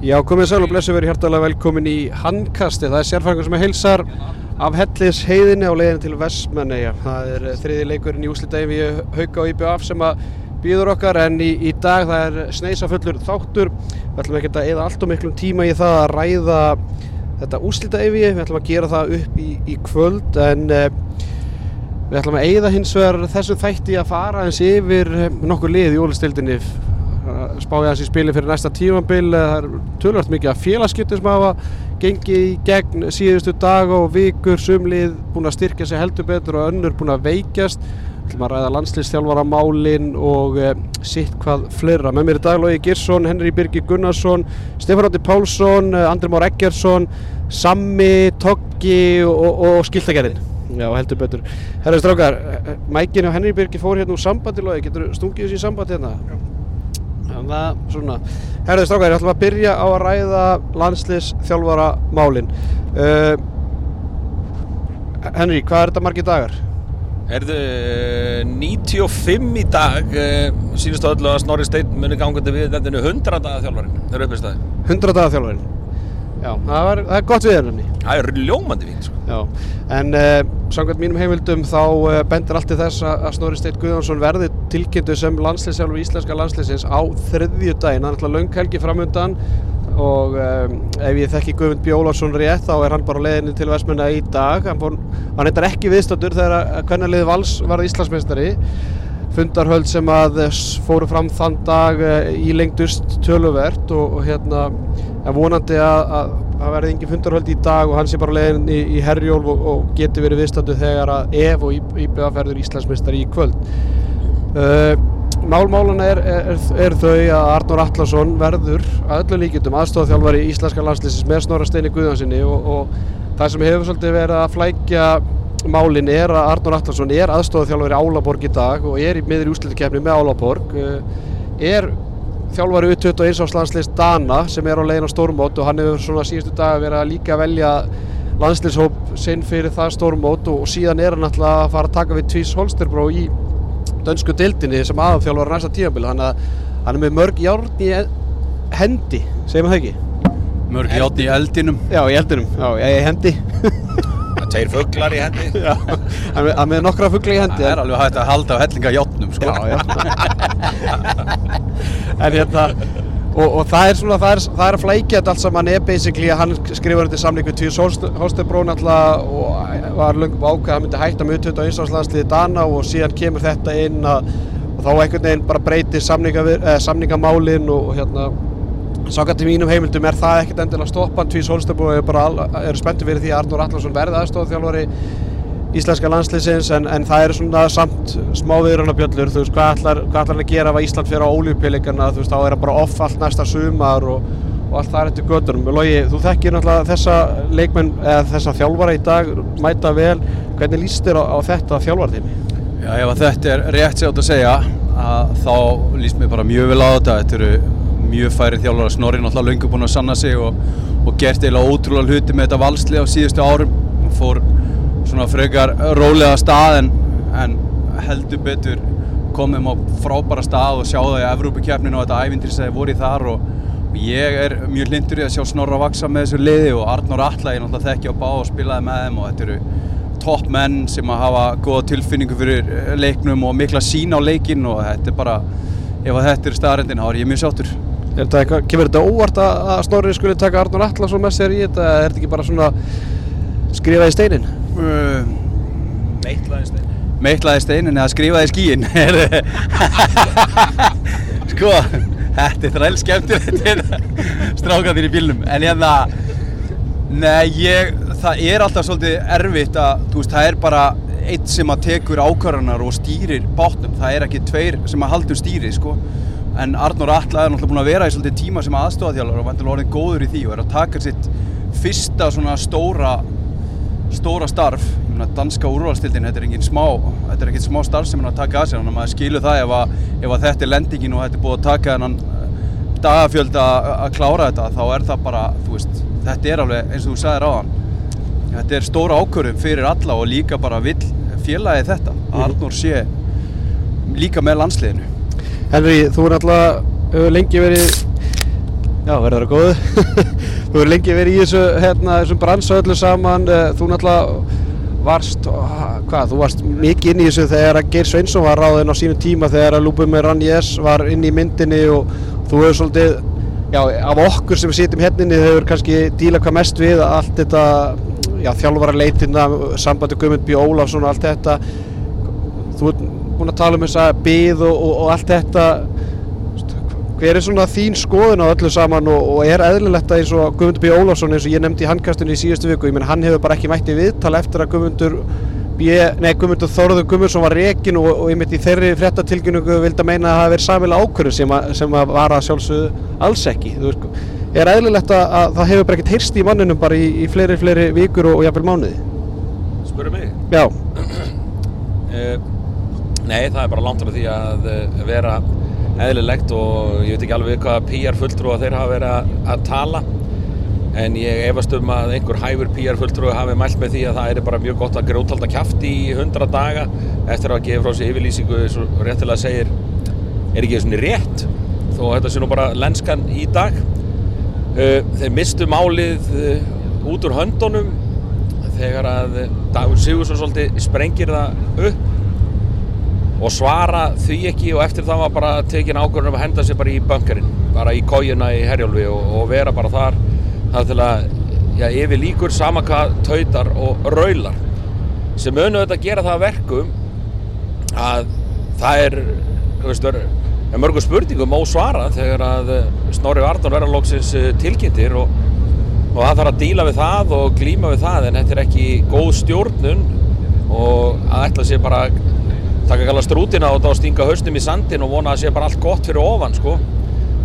Já, komið sæl og blessu verið hjartalega velkomin í handkasti. Það er sérfæringur sem heilsar af hellis heiðinni á leiðinu til Vestmanneia. Það er þriði leikurinn í úslitægin við Hauka og IBF sem að býður okkar en í, í dag það er sneisaföllur þáttur. Við ætlum ekki að eða allt og miklum tíma í það að ræða þetta úslitægi. Við ætlum að gera það upp í, í kvöld en uh, við ætlum að eða hins vegar þessum þætti að fara eins yfir nokkur lið í ólistildinni hans í spili fyrir næsta tímanbil það er tölvart mikið af félagskiptum sem hafa gengið í gegn síðustu dag og vikur, sumlið búin að styrkja sig heldur betur og önnur búin að veikjast við ætlum að ræða landslýstjálfara málin og e, sitt hvað fleira með mér í dag Lógi Girsson, Henri Birgir Gunnarsson Stefán Átti Pálsson, Andri Már Eggersson Sammi, Toggi og, og, Skiltagerinn Já, heldur betur. Herra Strákar, Mækin og Henri Birgir fór hérna úr sambandi Lógi, getur stungið þessi í sambandi hérna? Já þannig að svona herðu strákar, ég ætlum að byrja á að ræða landslis þjálfara málin. Uh, Henry, hvað er þetta margi dagar? Herðu, 95 í dag sínust á öllu að Snorri Steinn muni gangandi við þetta 100 daga það staði 100 daga þjálfarinn Já, það, var, það er gott við henni Það er ljómandi fínt sko. Já, en uh, samkvæmt mínum heimildum þá uh, bendir allt í þess að Snorri Steinn Guðjónsson verði tilkynntu sem landslýsjálfur íslenska landslýsins á þriðju daginn, hann er alltaf laung helgi framöndan og um, ef ég þekki Guðmund Bjólarsson rétt þá er hann bara leðinni til Vestmenna í dag. Hann, hann er ekki viðstöndur þegar hvernig liði Vals varði Íslandsmeistari fundarhöld sem að fóru fram þann dag í lengdust töluvert og, og hérna er vonandi að, að það verði engin fundarhöld í dag og hann sé bara leiðin í, í Herjólf og, og geti verið viðstöndu þegar að EF og IBA ferður Íslandsmeistari í kvöld. Uh, Málmálana er, er, er þau að Arnór Allarsson verður að öllu líkjum aðstofþjálfari í Íslenska landslýsins með Snorra Steini Guðjónssoni og, og það sem hefur svolítið verið að flækja málinn er að Arnór Allarsson er aðstofþjálfari Álaborg í dag og er í miður í úslutukefni með Álaborg. Er þjálfari U21 áslandslýst Dana sem er á leiðin á stórmót og hann hefur svona síðustu dag verið að líka velja landslýshóp sinn fyrir það stórmót og síðan er hann alltaf að fara að taka við Tvís Holsterbró í dönsku dildinni sem aðfjálfar næsta þannig að hann er með mörg járn í hendi, segir maður það ekki? Mörg járn í eldinum. Já, í eldinum, já, í hendi Tveir fugglar í hendi Já, er með nokkra fuggla í hendi Það er alveg hægt að halda á hellinga járnum sko. En hérna og, og það er svona, það er, það er að flækja þetta allt saman er basically að hann skrifur þetta samling við Týrs Holstebrón alltaf og var lungum ákveð að hann myndi hætta með 21. áslagsliði Dana og síðan kemur þetta inn að og þá einhvern veginn bara breytir eh, samningamálin og hérna Í mínum heimildum er það ekkert endilega stoppan Tvís Holstebrón er bara er spenntið fyrir því að Arnur Allarsson verði aðstofþjálfari íslenska landslýsins en, en það er svona samt smá viðröndabjöllur þú veist hvað ætlar, hvað ætlar hann að gera ef Ísland fyrir á ólíupilligana þú veist þá er það bara off allt næsta sumar og, og allt það er eftir göttunum Logi, þú þekkir náttúrulega þessa leikmenn eða þessa þjálfara í dag mæta vel. Hvernig líst þér á, á þetta þjálfartími? Já, ef þetta er rétt sér átt að segja að þá líst mér bara mjög vel á þetta. Þetta eru mjög færið þjálfara Snorri náttúrulega löngu búin að sanna sig og, og gert eiginlega ótrúlega hluti með þetta valsli á síðustu árum. Og fór svona frekar rólega stað en, en heldur betur komum á frábæra stað og sjá það í Evrópakefninu og þetta ævindri sem voru í þar og, og ég er mjög lindur í að sjá Snorra vaksa með þessu liði og Arnór Alla ég náttúrulega þekki á bá og spilaði með þeim og þetta eru topp menn sem að hafa góða tilfinningu fyrir leiknum og mikla sín á leikin og þetta er bara ef að þetta er staðarendin þá er ég mjög sáttur Eitthvað, kemur þetta óvart að Snorri skulle taka Arnór Allarsson með sér í þetta eða er þetta ekki bara svona skrifað í steinin? Uh, Meitlaði steinin. Meitlaði steinin eða skrifaði skíin Sko, þetta er þræl skemmtilegt strákandir í bílnum. En hérna Nei, ég, það er alltaf svolítið erfitt að, þú veist, það er bara eitt sem að tekur ákvarðanar og stýrir bátnum, það er ekki tveir sem að haldur stýri, sko en Arnór Atla er náttúrulega búin að vera í svolítið tíma sem aðstofaþjálfur og vantilega orðin góður í því og er að taka sitt fyrsta svona stóra stóra starf, ég meina danska úrvalstildin þetta er engin smá, þetta er ekkert smá starf sem hann að taka að sér, þannig að maður skilur það ef að, ef að þetta er lendingin og þetta er búið að taka þennan dagafjöld að klára þetta, þá er það bara þú veist, þetta er alveg eins og þú sagðir á hann þetta er stóra ákvörðum fyrir alla og líka bara vill félagi þetta, að Arnór sé líka með landsliðinu Henry, þú er alltaf lengi verið Já, verður það góðu. þú hefur lengi verið í þessu, hérna, þessum bransa öllu saman. eh, Þú náttúrulega varst, hvað, þú varst mikið inn í þessu þegar að Geir Sveinsson var ráðinn á sínu tíma þegar að Lúbum með Rann Jess var inn í myndinni og þú hefur svolítið, já, af okkur sem sitjum henninni hefur kannski dílað hvað mest við allt þetta, já, þjálfara leitina, sambandi Guðmund B. Ólafsson og allt þetta. Þú ert búinn að tala um þessa byð og, og, og allt þetta hver er svona þín skoðun á öllu saman og, og er eðlilegt að eins og Guðmundur B. Ólafsson eins og ég nefndi í handkastinu í síðustu viku ég menn hann hefur bara ekki mætti viðtal eftir að Guðmundur B. Nei, Guðmundur Þorður Guðmundsson var rekin og, einmitt í þeirri fréttatilkynningu vildi að meina að það hafi verið samil ákvörðu sem, að- sem að vara sjálfsögðu alls ekki veist, er eðlilegt að, að það hefur bara ekkert heyrst í manninum bara í, í fleiri, fleiri vikur og, og jafnvel mánuði Spurðu mig? Já, Uh, nei, það er bara langt frá því að uh, vera eðlilegt og ég veit ekki alveg hvaða PR fulltrúa þeir hafa verið að, að tala en ég efast um að einhver hæfur PR fulltrúi hafi mælt með því að það er bara mjög gott að grótalda kjafti í 100 daga eftir að gefa frá sig yfirlýsingu og réttilega segir er ekki svona rétt þó að þetta sé nú bara lenskan í dag. Uh, þeir mistu málið uh, út úr höndunum þegar að Dagur Sigursson svolítið sprengir það upp og svara því ekki og eftir það var bara tekin ákvörðun um að henda sér bara í bunkerinn bara í kójuna í Herjólfi og, og vera bara þar þar til að já, yfir líkur sama hvað tautar og raular sem munu þetta gera það að verkum að það er þú veist, er, er mörgum spurningum ósvarað þegar að Snorri Vardon verða lóksins eh, tilkynntir og og það þarf að díla við það og glíma við það en þetta er ekki góð stjórnun og að ætla sér bara að taka kalla strútina og þá stinga haustum í sandin og vona að sé bara allt gott fyrir ofan sko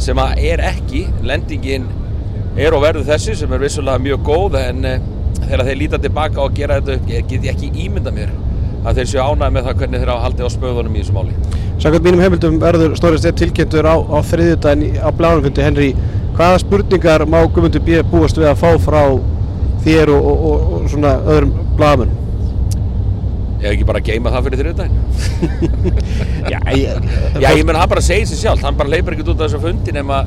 sem að er ekki, lendingin er og verður þessi sem er vissulega mjög góð en eh, þegar þeir líta tilbaka og gera þetta upp get ég ekki ímynda mér að þeir séu ánægð með það hvernig þeir hafa haldið á spöðunum í þessu máli Samkvæmt mínum heimildum verður Snorri Steinn tilkynntur á, á þriðjudaginn á blánumfundi Henry. Hvaða spurningar má Guðmundur B. búast við að fá frá þér og, og, og, og svona öðrum blaðamenn? Ég hef ekki bara að geima það fyrir þriðdægin Já, ég, Já, ég menn hann bara segir sér sjálf, hann bara leipur ekkert út af þessu fundi nema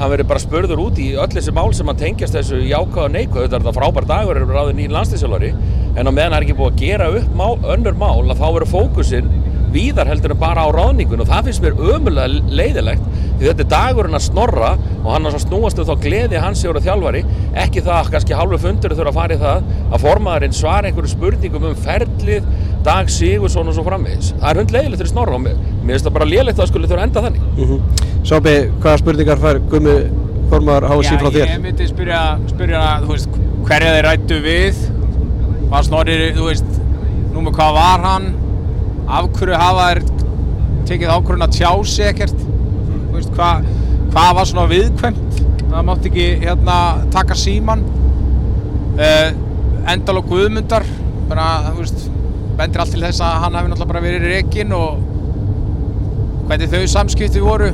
hann verður bara spurður út í öll þessi mál sem hann tengjast þessu jákvæða og neikvæða, þetta er þetta frábær dagur er ráðið nýjum landslýsjálfari en á meðan það er ekki búið að gera upp mál, önnur mál að þá verður fókusinn víðar heldur en bara á ráðningun og það finnst mér ömulega leiðilegt því þetta er dagurinn að snorra og hann að snúast um þá gleði hans að þjálfari. Ekki það að kannski hálfu fundur þurfa að fara í það að formaðurinn svara einhverju spurningum um ferlið, dag Sigursson og svo framvegis. Það er hund leiðilegt fyrir snorra og mér finnst það bara lélægt að það skulle þurfa að enda þannig. mm Sábi, hvaða spurningar fær Guðmu formar HSI frá þér? ég myndi spyrja, spyrja veist, hverja þeir rættu við hvað snorri, þú veist númer hvað var hann af hverju hafa þeir tekið ákvörðun að tjá sig ekkert veist, hvað, hvað var svona viðkvæmt það mátti ekki hérna taka síman uh, endal og guðmundar bara, þú veist, bendir allt til þess að hann hefði náttúrulega bara verið rekin og hvernig þau samskipti voru.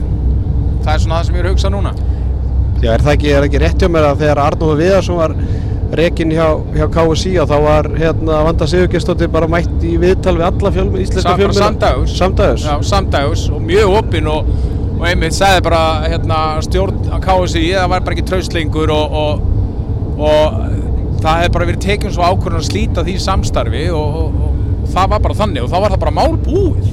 Það er svona það sem ég er að hugsa núna. Já, er það ekki, er ekki rétt hjá mér að þegar Arnóður Viðarsson var rekin hjá, hjá KSI og þá var hérna Vanda Sigurgestóttir bara mætt í viðtal við alla fjölmi, íslenska Sa- bara fjölmi samdægurs. Samdægurs Já, samdægus og mjög opinn og, og einmitt sagði bara hérna, stjórn á KSI það var bara ekki traustlingur og, og, og það hefði bara verið tekjum svo ákvörðun að slíta því samstarfi og, og, og það var bara þannig og þá var það bara mál búið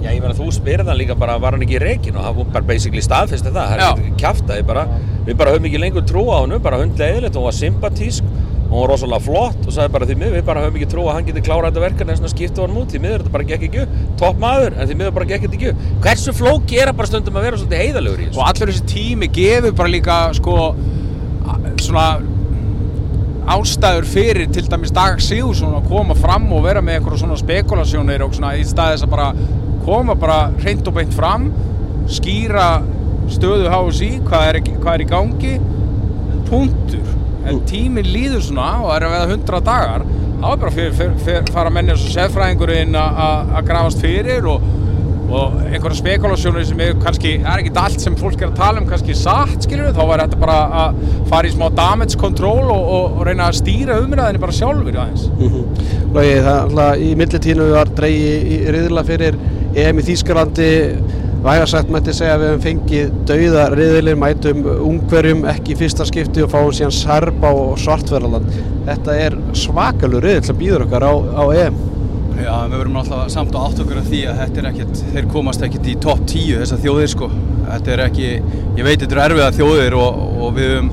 Já, ég meina þú spyrir það líka bara, var hann ekki í rekin? Og það var bara basically staðfesti það, það er ekki kjaftaði bara, við bara höfum ekki lengur trú á hann, bara hundlega eðlilegt, hún var sympatísk og hún var rosalega flott og sagði bara því miður, við bara höfum ekki trú að hann geti klárað þetta verkefni en svona skiptu hann út, því miður þetta bara gekk ekki upp, topp maður, en því miður bara gekk þetta ekki upp. Hversu flóki er það bara stundum að vera svolítið heiðalegur í og þessu? allur þessi tími gefur bara líka sko svona ástæður fyrir til dæmis Dag Sigursson að koma fram og vera með eitthvað svona spekulasjónir og svona í staðis að bara koma bara hreint og beint fram skýra stöðu HSI hvað er, hvað er í gangi. Punktur. En tíminn líður svona og er að veða 100 dagar. Þá er bara fyrir, fyrir, fyrir fara menni eins og sefræðingurinn að- að að grafast fyrir og, og einhverja spekulasjónir sem er kannski, það er ekki allt sem fólk er að tala um kannski satt, skilur við, þá var þetta bara að fara í smá damage control og, og, og reyna að stýra umræðinni bara sjálfur aðeins. Logi, það er alltaf í millitíðinu var dreigi í riðla fyrir EM í Þýskalandi væga sagt mætti segja að við hefum fengið dauða riðilinn, mætum ungverjum ekki í fyrsta skipti og fáum síðan Serba og Svartverðarland. Þetta er svakalur riðil sem býður okkar á, á EM. Já, við verum náttúrulega samt á átt okkur af því að þetta er ekkert, þeir komast ekkert í topp 10 þessar þjóðir sko. Þetta er ekki, ég veit þetta eru erfiða þjóðir og, og við höfum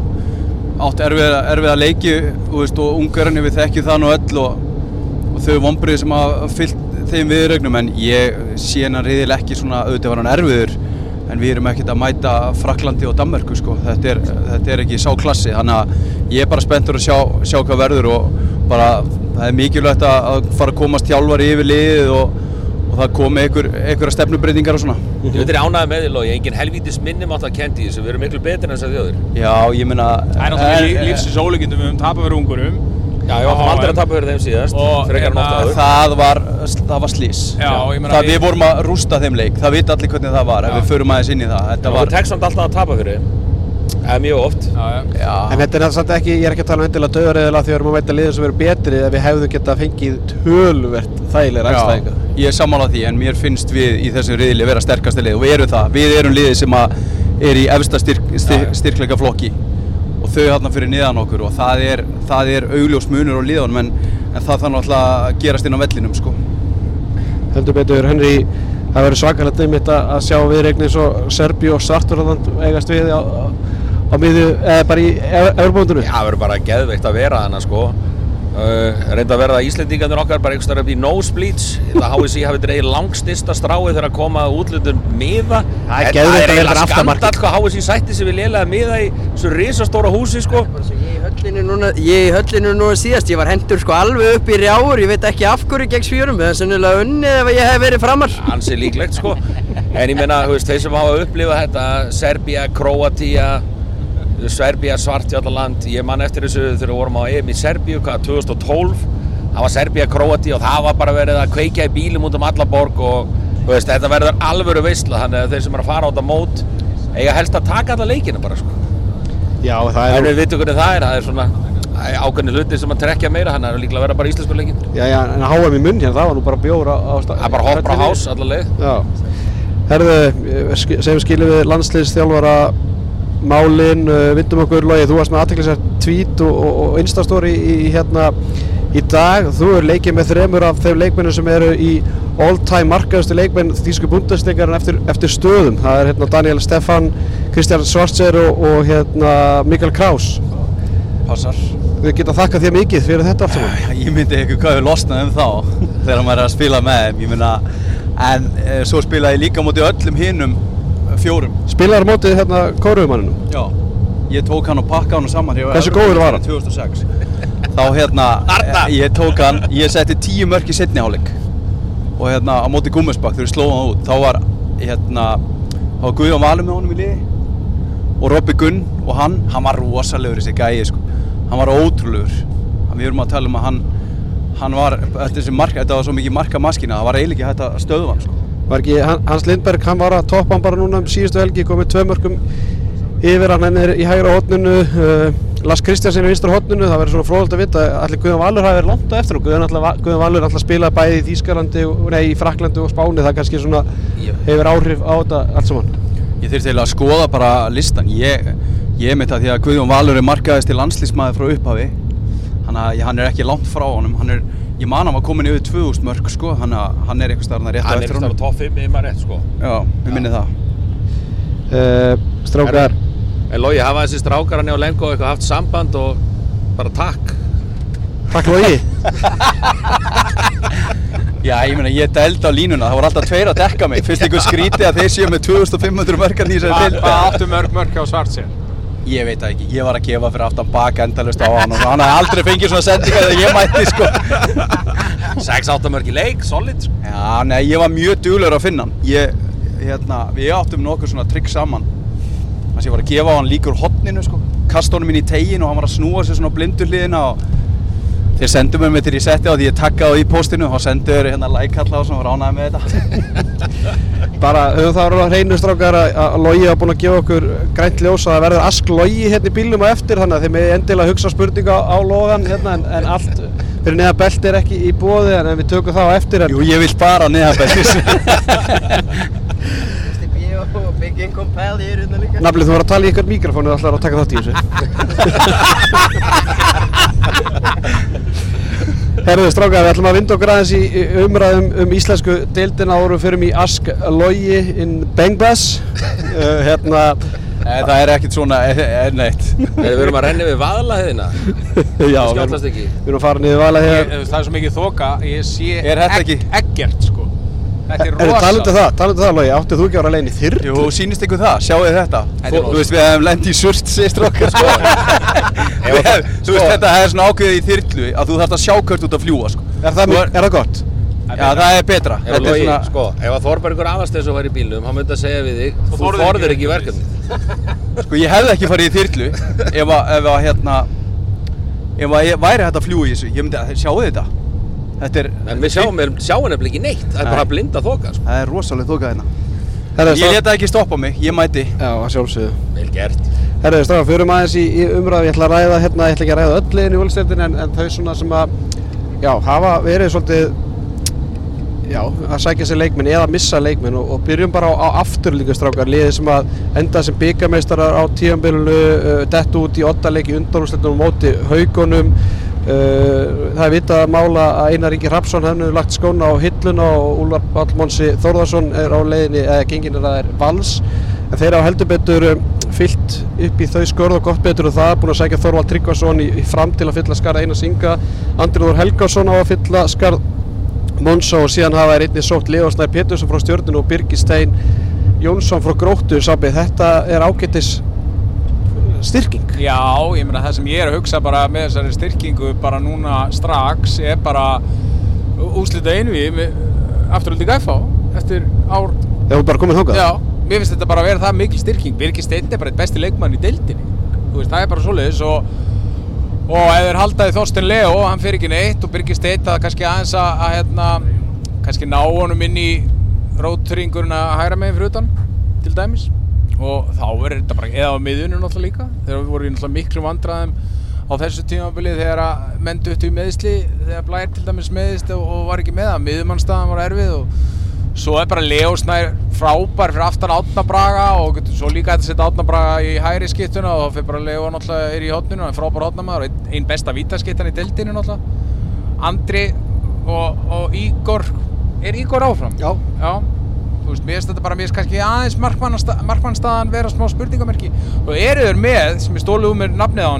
átt erfiða, erfiða leiki veist, og ungarinn við þekkjum það nú öll og, og þau vonbrið sem hafa fyllt þeim viðrögnum en ég sé hennar riðil ekki svona auðvitað var hann erfiður en við erum ekkert að mæta Fraklandi og Danmörku sko. þetta, er, þetta er ekki sá klassi þannig að ég er bara spenntur að sjá, sjá hvað verður og bara það er mikilvægt að að fara að komast hjálfari yfir liðið og, og það komi einhver, einhverja stefnubreitingar og svona Ég veit þér ánægði með því Lógi, engin helvítis minnum átt að kendi þessu, við erum miklu betur en þessar þjóður. Já, ég meina Það er náttúrulega lí- lífsins ólíkindum við höfum tapað fyrir ungurum. Já, ég áttum aldrei að tapa fyrir þeim síðast, Og frekar en hérna. Það var, það var slís Já, ég meina- það, Við vorum að rústa þeim leik, það vita allir hvernig það var ef Já. við förum aðeins inn í það var, var tekst samt alltaf að tapa fyrir þeim. Er mjög oft. Já, já. já, En þetta er samt ekki, ég er ekki að tala um endilega dauðarriðila því að við erum að mæta liðin sem eru betri eða við hefðum getað fengið töluvert þægilega ræðstæðinga. ég er sammála því en mér finnst við í þessu riðli vera sterkasti lið og við erum það, við erum liðið sem að er í efsta styrk, styrk, styrkleika flokki og þau hérna fyrir niðan okkur og það er, það er augljós munur á liðunum en, en það þarf náttúrulega að gerast inn á vellinum sko. Heldur betur, Henry, það verður svakalegt einmitt að að sjá viðreign eins og Serbi og Svarturland eigast við á, á, miðju, eða bara í Európa-bóndunum. Já, það verður bara geðveikt að vera þannig sko. Uh, reynda að verða Íslendingarnir okkar bara einhvers vegar upp í nosebleeds. Það HSI hafi dreigið langstista strái þegar að koma útlutun miða. Það er eiginlega skandall hvað HSI sætti sig við lélega miða í svo risastóra húsi sko. Ég í höllinu núna, ég í höllinu núna síðast, ég var hendur sko alveg upp í rjáur, ég veit ekki af hverju gegn svíurum, það er sennilega unnið ef ég hef verið framar. ansi líklegt sko. En ég meina, þú veist, þeir sem hafa upplifað þetta Serbia, Kroatia Serbia, Svartjallaland ég man eftir þessu þegar við vorum á EM í Serbíu, hvað, 2012 það var Serbia, Kroatia og það var bara verið að kveikja í bílum út um alla borg og veist, þetta verður alvöru veistla þannig að þeir sem er að fara á þetta mót eiga helst að taka alla leikina bara sko. Já, það en er, við vitum hvernig það er, það er svona ákveðni hluti sem að trekja meira, þannig að það er líklega að vera bara íslensku leikin já, já, en HM í munn hérna, það var nú bara bjór á, það er bara hoppra hás alla leið. Já. Herðu, sk- segjum skilum við landsliðsþjálfara málin, uh, vindum okkur logi, þú varst með aðteklisar tweet og, og, og instastory í, í hérna í dag, þú er leikið með þremur af þeim leikmennum sem eru í all-time markaðustu leikmenn Þýsku búndastingarinn eftir, eftir stöðum, það er hérna Daniel Stefan, Kristján Schwarzer og, og hérna Mikael Kraus. Passar. Við geta þakkað þér mikið fyrir þetta allt saman. Ég myndi ekki hvað við losnaði um þá þegar maður er að spila með þeim ég myndi en e, svo spilaði líka móti öllum hinnum fjórum. Spilar mótið hérna kóruumanninu Já, ég tók hann og pakka hann saman hjá Hversu Evrópu góður var hann? 2006 Þá hérna, Arna! eh, ég tók hann, ég setti tíu mörk í setni hálfleik. Og hérna á móti Gúmusbakk þegar við slóðum hann út þá var hérna, þá var Guðjón Valur með honum í liði. Og Robby Gunn og hann, hann var rosalegur þessi gæi sko, hann var ótrúlegur. Við erum að tala um að hann hann var, þetta, þessi marka, þetta var svo mikið marka maskina, það var eiginlega hægt að stöðva hann sko. Var ekki, Han- Hans Lindberg, hann var að toppa hann bara núna um síðustu helgi, komið tvö mörgum yfir hann, hann er í hægra hotninu, uh, Lars Kristjansen er í vinstra hotninu, það verður svona fróðald að vita, allir Guðjón Valur hafi verið langt á eftir og Guðjón, alltaf, Guðjón Valur alltaf að spila bæði í Þýskalandi, nei, í Fraklandi og Spáni, það kannski svona hefur áhrif á þetta allt saman. Ég þurfti eiginlega að skoða bara listan. Ég, ég með það því að Guðjón Valur er markaðist til landslísmaður frá upphafi. Þannig að hann er ekki langt frá honum. Hann er, ég man hann var komin yfir 2000 mörg sko. Að hann er eitthvað starfna rétt á hann er eftir ekki honum. á topp 5 í maður rétt sko Já, við minni það. Uh, strákar, En Lógi, hafa þessi strákar hann á Lengo eitthvað haft samband og bara takk. takk Lógi. Já, ég meina, ég dældi á línuna. Það voru alltaf tveir að dekka mig. Fyrst einhver skríti að þeir séu með 2500 mörgar í þessari Hvað deildi. hvað áttu mörg mörg á Svartsjön? Ég veit það ekki. Ég var að gefa fyrir aftan bak endalust á hann og hann hafði aldrei fengið svona sendinga þegar ég mætti sko. 6-8 mörg í leik, solid sko. Já, nei, ég var mjög duglur að finna hann. Ég, hérna, við áttum nokkuð svona trikk saman. Þannig að ég var að gefa á hann líkur hotninu, sko. Kasta honum inn í tegin og hann var að snúa sér svona blindu hliðina og þeir sendu mér með til ég setti á því ég takkaði á í postinu og sendu þeir hérna like-kalla og svona var ánægði með þetta. Bara höfum það að hreinu strákar að að Logi hafa búin að gefa okkur grænt ljós að það verður ask Logi hérna í bílnum á eftir þannig að þið með endilega hugsa spurninga á logan hérna en, en allt fyrir neða belt er ekki í bóði en við tökum það á eftir en Jú, ég vil bara líka. Naflið, þú var að tala í eitthvað mikrofónu og ætlar að taka þátt í þessu. Herðu strákar, við ætlum að vinda okkur aðeins í í umræðum um íslensku deildina og við förum í Ask Logi in Bengbas. Uh, hérna, Nei, það er ekkert svona, eh, eh, neitt. Við erum að renna við vaðlahiðina. já, við erum, ekki. við erum að fara niður hér. það er svo mikið þoka, ég sé Er þetta ekki- ekkert sko. Þetta er Er rosa. talandi það, talandi það Logi, áttið þú ekki að vera legin í þyrr? Jú, sýnist ykkur það, sjáu þetta? Þetta er Þú, rosa. þú veist, við hefum lent í surt, segist okkar, sko. Við hefum- Þú veist, þetta er svona ákveðið í þyrlu að þú þarft að sjá hvert út að fljúa, sko. Er það, Þú er, er það gott? Já, það er betra. Ef Þetta er Logi, svona- sko, ef að Þorbergur Aðarsteins var í bílnum, hann myndi að segja við þig, þú þorðir þorðir ekki ekki í verkefni. Sko ég hefði ekki farið í þyrlu ef að, ef að hérna ef að ég væri hægt að fljúa í þessu ég myndi að sjáu þetta er En við sjáum, við sjáum nefnilega ekki neitt, það er bara blinda þoka, sko. það er rosalega þókað hérna. Ég leta ekki stoppa mig, ég mæti. Já, að sjálfsögðu. Vel gert. Herðu, strákar, förum aðeins í, í umræðu, ég ætla að ræða hérna, ég ætla ekki að ræða öll liðin í úlstældin en, en þau svona sem að, já, hafa verið svolítið, já, að sækja sér leikminn eða missa leikminn og, og byrjum bara á, á afturlíku strákar, liðið sem að enda sem byggameistarar á tíðanbyrjunu, uh, dett út í oddaleik Uh, það er vitað að mála að Einar Ingi Rapsson hefði lagt skóna á hilluna og Úlfar Pallmónsi Þórðarsson er á leiðinni, eða gengin er að er vals. En þeir hafa heldur betur um, fyllt upp í þau skörð og gott betur og það búin að sækja Þorvald Tryggvason í, í fram til að fylla skarð Einar Singa Andriður Helgason á að fylla skarð Monsa og síðan hafa þeir einnig sótt Leosnæð Pétursson frá stjórninu og Birgir Stein Jónsson frá Gróttu. Sabbi, þetta er ágættis styrking? Já, ég meina það sem ég er að hugsa bara með þessari styrkingu bara núna strax er bara úslita einvi afturöldi gæfá eftir ár. Þegar þú bara komið þangað? Já, mér finnst þetta bara að vera það mikil styrking. Birgir Steinn er bara eitt besti leikmann í deildinni. Þú veist, það er bara svoleiðis og og ef þeir haldaði Þorsten Leo hann fyrir ekki neitt og Birgir Steinn það kannski aðeins að, að hérna, kannski ná honum inn í rótringurinn að hægra meginn fyrir utan til dæmis og þá verður þetta bara eða á miðunum náttúrulega líka þegar við vorum í náttúrulega miklu vandræðum á þessu tímabili þegar að menn duttu í meðsli þegar Blær til dæmis meðist og, og var ekki með það, miðumannstaðan var erfið og svo er bara Leo Snær frábær fyrir aftan Átna Braga og svo líka að setja Átna Braga í hægri skittuna og þá fyrir bara Leo náttúrulega er í hotninu, hann er frábær hotnamaður og einn ein besta vítaskittan í deildinu náttúrulega Andri og, og Ígor er Ígor áfram? Já. Já, þú veist, mér finnst þetta bara, mér finnst kannski aðeins markmannstaðan vera smá spurningamerki. Og eru þeir með, sem er stólið um mér nafnið á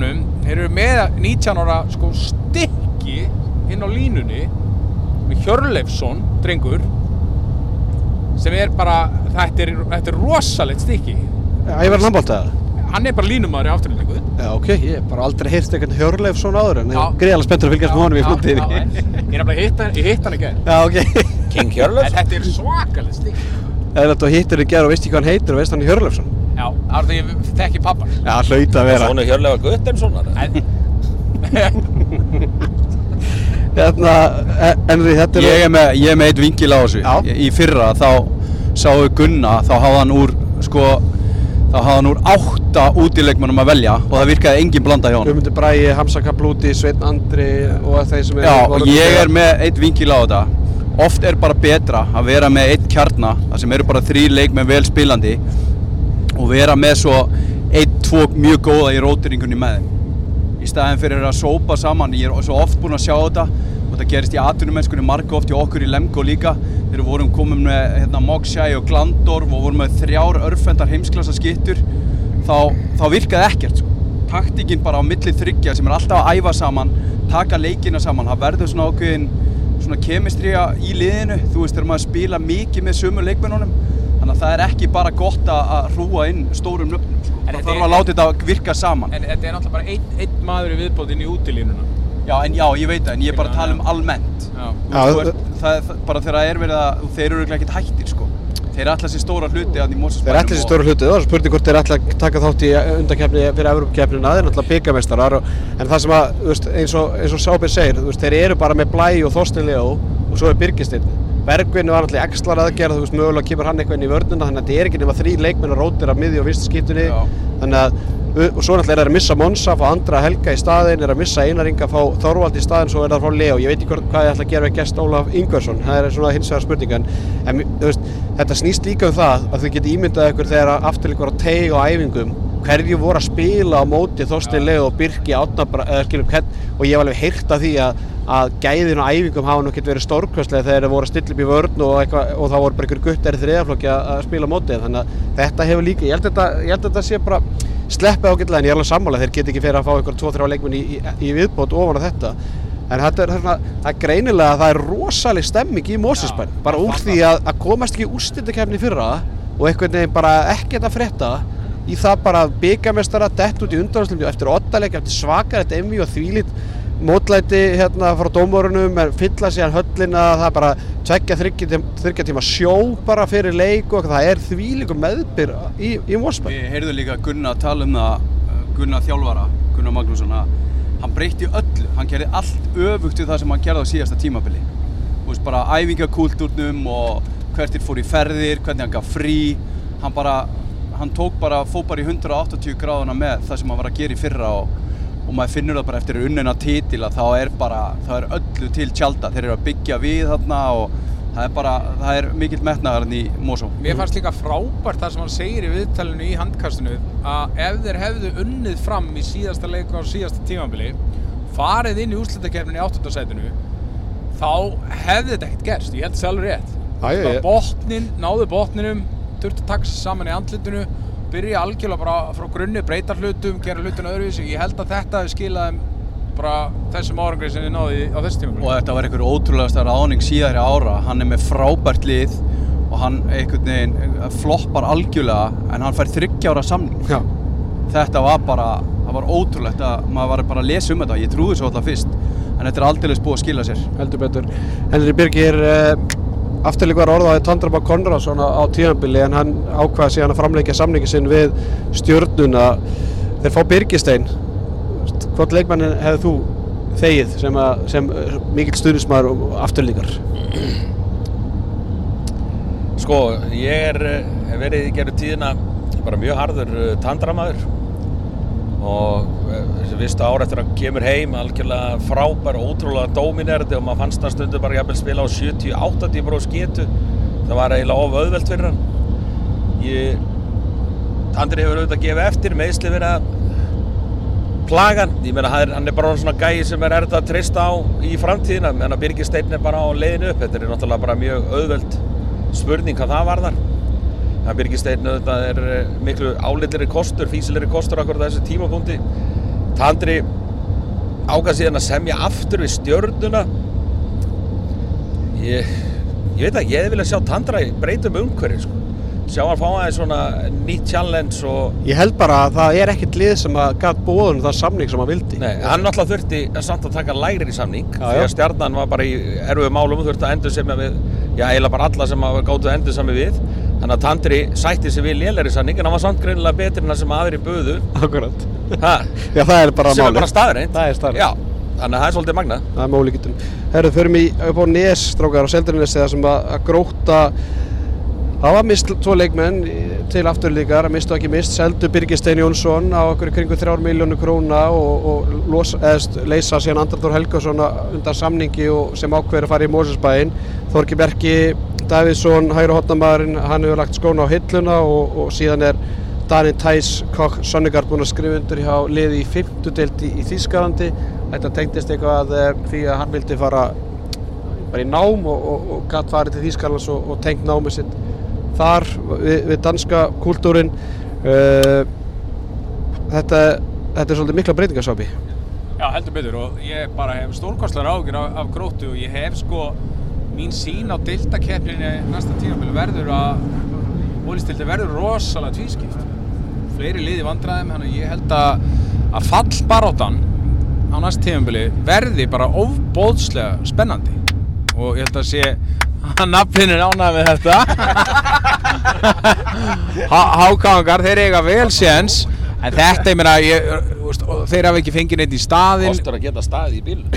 þeir eru með 19 ára sko stykki inn á línunni með Hjörleifsson, drengur sem er bara, þetta er, þetta er rosalegt stykki. Ég var handbóltað hann er bara línumæður í afturlendingu Já, ok, ég hef bara aldrei heyrt eitthvað Hjörleif svona áður en ég er greiðalega spenntur að fylgjast með honum í ég er hitt, ég hitt hann ekki Já, ok. King en Hjörleifs. þetta er svakalegt stykki Eða þetta hittir í gerð og veist ekki hvað hann heitir og veist hann í Hjörleifsson. já, það er því ég þekki pappan Já, hlaut að vera. Svona Hjörleifa Guttenssonar. Hérna, eh, Henry, þetta er... ég er með, ég er með eitt vingil á þessu Já. í fyrra þá sáu Gunna þá hafði hann úr sko þá hafði hann úr átta útileikmannum að velja og það virkaði engin blanda hjá hann Guðmundur Bræi, Hamza Kablúti, Sveinn Andri og þeir sem eru... Já, ég er með eitt vingil á þetta Oft er bara betra að vera með eitt kjarna Það sem eru bara þrý leikmenn vel spilandi Og vera með svo eitt, tvo mjög góða í rótiringunni með þeim Í staðin fyrir að sópa saman Ég er svo oft búinn að sjá þetta Og þetta gerist í atvinnumennskunni marga oft í okkur í Lemgo líka Þegar við vorum komin með hérna, Moksjæ og Glandorf Og vorum með þrjár örfendar heimsklassa skittur Þá, þá virkaði ekkert sko. Taktikinn bara á milli þryggja sem er alltaf að æfa saman Taka leikina saman Það verður svona ákveðin svona kemistrija í liðinu þú veist þegar maður spila mikið með sömu leikmennunum þannig að það er ekki bara gott að að hrúa inn stórum nöfnum sko. En það þetta þarf er- að láta þetta virka saman En þetta er náttúrulega bara einn, einn maður í viðbótinn í útilínuna. já, en já, ég veit það, en ég er bara að tala um almennt Já. Þú Já, veist, það, það, bara þegar það er verið að þeir eru örugglega ekkert hættir sko. Þeir ætla sér stóra hluti að í Mosesbænum Þeir ætla sér stóra hluti, það var spurning hvort þeir ætla að taka þátt í undakeppni fyrir Evrópkeppnina, þeir er náttúrulega byggamestarar en það sem að, eins og, og Sábir segir, þeir eru bara með Blæ og Þorstein Leo og svo er Birgistinn. Bergvin var náttúrulega ekslar aðgerð, þú veist, mögulega kemur hann eitthvað inn í vörnuna, þannig að þetta er ekki nema þrý leikmenn að rótir af miði og vinstu skiptunni, þannig að og svo náttúrulega er það að missa Monsa, fá andra Helga í staðinn, er að missa Einar Inga, fá Þorvald í staðinn, svo er það að fá Leo. Ég veit ekki hvort- hvað ég ætla að gera við gest Ólaf Ingvarsson, það er svona hins vegar spurningan. En þú veist, þetta snýst líka um það að þau geti ímyndað ykkur þegar afturleikur var á teig á æfingum, hverju voru að spila á móti Þorstein Leo og Birki Átnabra, eða skilum hvern, og ég hef alveg heyrt af því að að gæðin á æfingum hafa getur verið stórkvæslega þegar þeir voru að stilla upp í vörn og, eitthva, og það voru bara einhver guttar í þriðaflokki að, að spila á móti þannig að þetta hefur líka, ég held að þetta, held að þetta sé bara sleppið ágætlega en ég er alveg sammála þeir get ekki fyrir að fá einhver 2-3 leikmenn í, í, í viðbót ofan á þetta. En þetta er, það er greinilega að það er rosaleg stemming í Mósesbæn bara úr því að, að komast ekki úrstiltakefni fyrra og einhvern veginn bara ekkert að frétta í það bara byggamestara dett út í undanhanslumju eftir ottaleg, eftir svakar, eftir emmi og þvílit mótlæti hérna frá dómorunum fylla síðan höllina það er bara tveggja þryggja tíma, sjó bara fyrir leik og það er þvílikum meðbyr í, í Mósberg Við heyrðum líka Gunnar að tala um það, uh, Gunnar þjálfara, Gunnar Magnússon, að hann breytti öllu, hann gerði allt öfugt við það sem hann gerði á síðasta tímabili. Þú veist, bara æfingakúltúrnum og hvert er fór í ferðir, hvernig hann gaf frí, hann bara, hann tók bara, fóð bara í 180 gráðuna með það sem hann var að gera í fyrra og, og maður finnur það bara eftir unnina titil að þá er bara, það er öllu til tjálta, þeir eru að byggja við þarna og það er bara, það er mikill metnaðar í Mosó. Mér fannst líka frábært það sem hann segir í viðtalinu í handkastinu að ef þeir hefðu unnið fram í síðasta leiku á síðasta tímabili farið inn í úrslutakefnin í áttundasætinu þá hefði þetta ekkert gerst, ég held sjálfur rétt. Botnin, náðu botninum sig saman í andlitinu byrja algjörlega bara frá grunni breyta hlutum, gera hlutina öðruvísi. Ég held að þetta hefði skilað bara þessum árangri sem náðu í- á þessu tímabili. Og þetta var einhver ótrúlegasta ráðning síðari ára. Hann er með frábært lið og hann einhvern veginn eh, floppar algjörlega en hann fær þryggjára samning. Já, þetta var bara, það var ótrúlegt að maður var bara að lesa um þetta, ég trúði svo alltaf fyrst en þetta er aldrei búið að skila sér. Heldur betur. Henry Birgir uh, afturleik var orðaði Tandrabá Konradsson á, tíðanbili en hann ákvaði síðan að framleikja samningi sinn við stjörnuna. Þeir fá Birgistein. Hvort leikmannin hefði þú þegið sem, sem uh, mikill stuðnismæður og afturleikar Sko, ég er eh, verið í gerðu tíðina bara mjög harður uh, tandramaður og uh, þessi vistu ár eftir að hann kemur heim algjörlega frábær, ótrúlega dóminerandi og maður fannst hann stundu bara jafnvel spila á 70-80 bró sketu. Það var eiginlega of auðvelt fyrir hann. Ég Tandri hefur auðvitað gefið eftir meðsli verið að plagan, ég meina hann er- bara svona gæi sem er erfitt að treysta á í framtíðina. En að Birgir Steinn er bara á leiðinu upp. Þetta er náttúrulega bara mjög auðveld spurning hvað það varðar að Birgir Steinn auðvitað er eh, miklu álitleri kostur, físilegri kostur akkur þessu tímapunkti. Tandri ágað síðan að semja aftur við stjörnuna. Ég, ég veit að ég viljað sjá Tandra breytum umhverju sko. sjá hann fá aðeins svona nýtt challenge og Ég held bara að það er ekkert lið sem að gæt bóðun það samning sem hann vildi. Nei, hann náttúrulega þurfti samt að taka lægri samning Já, því að stjarnan var bara í erfiðu málum og þurfti að endur sem við já, eiginlega bara alla sem hafa gátuð endur sami við þannig að Tandri sætti sig við lélæri samning en hann var samt greinilega betri en það sem aðri buðu Akkurat ha, Já, það er bara sem er málið. bara staðreind Það er staðreynd. Já, þannig að það er svolítið magna Það er með ólíkittum. Herru, förum í upp á Nes, strákar, á Seldarinnesi það sem að, að gróta Það var mist tvo leikmenn til afturlíkar, mistu ekki mist, seldu Birgir Stein Jónsson á okkur kringu 3 miljónu króna og, og los, eðst, leysa síðan Andar Helgason undan samningi og sem ákveður að fara í Mósesbæinn. Þorki Berki Davíðsson, hægri hotnamaðurinn, hann hefur lagt skóna á hilluna og, og síðan er Danin Thijs Kokk Sonnegard búinn að skrifa undir hjá liði í 50 deild í, Þýskalandi. Þetta tengdist eitthvað eh, því að hann vildi fara bara í nám og, og, og gætt farið til Þýskalands og, tengt námið sitt þar við, við danska kúltúrin uh, þetta, þetta er svolítið mikla breytingarsápi Já, heldur betur og ég bara hef stórkostlar ágjur af, af grótu og ég hef sko mín sín á deildakeppninni næsta tímafél verður að ólistildin verður rosalega tvískipt. Fleiri liði vandræðum þannig ég held að, að fallbaróttan á næsta tímaféli verði bara ofbóðslega spennandi. Og ég held að sé að nafnin er ánægð með þetta. Há- Hákáðingar, þeir eiga vel séns. En þetta, ég meina, ég, og þeir hafa ekki fengið neitt í staðinn Kostur að geta staðið í bílum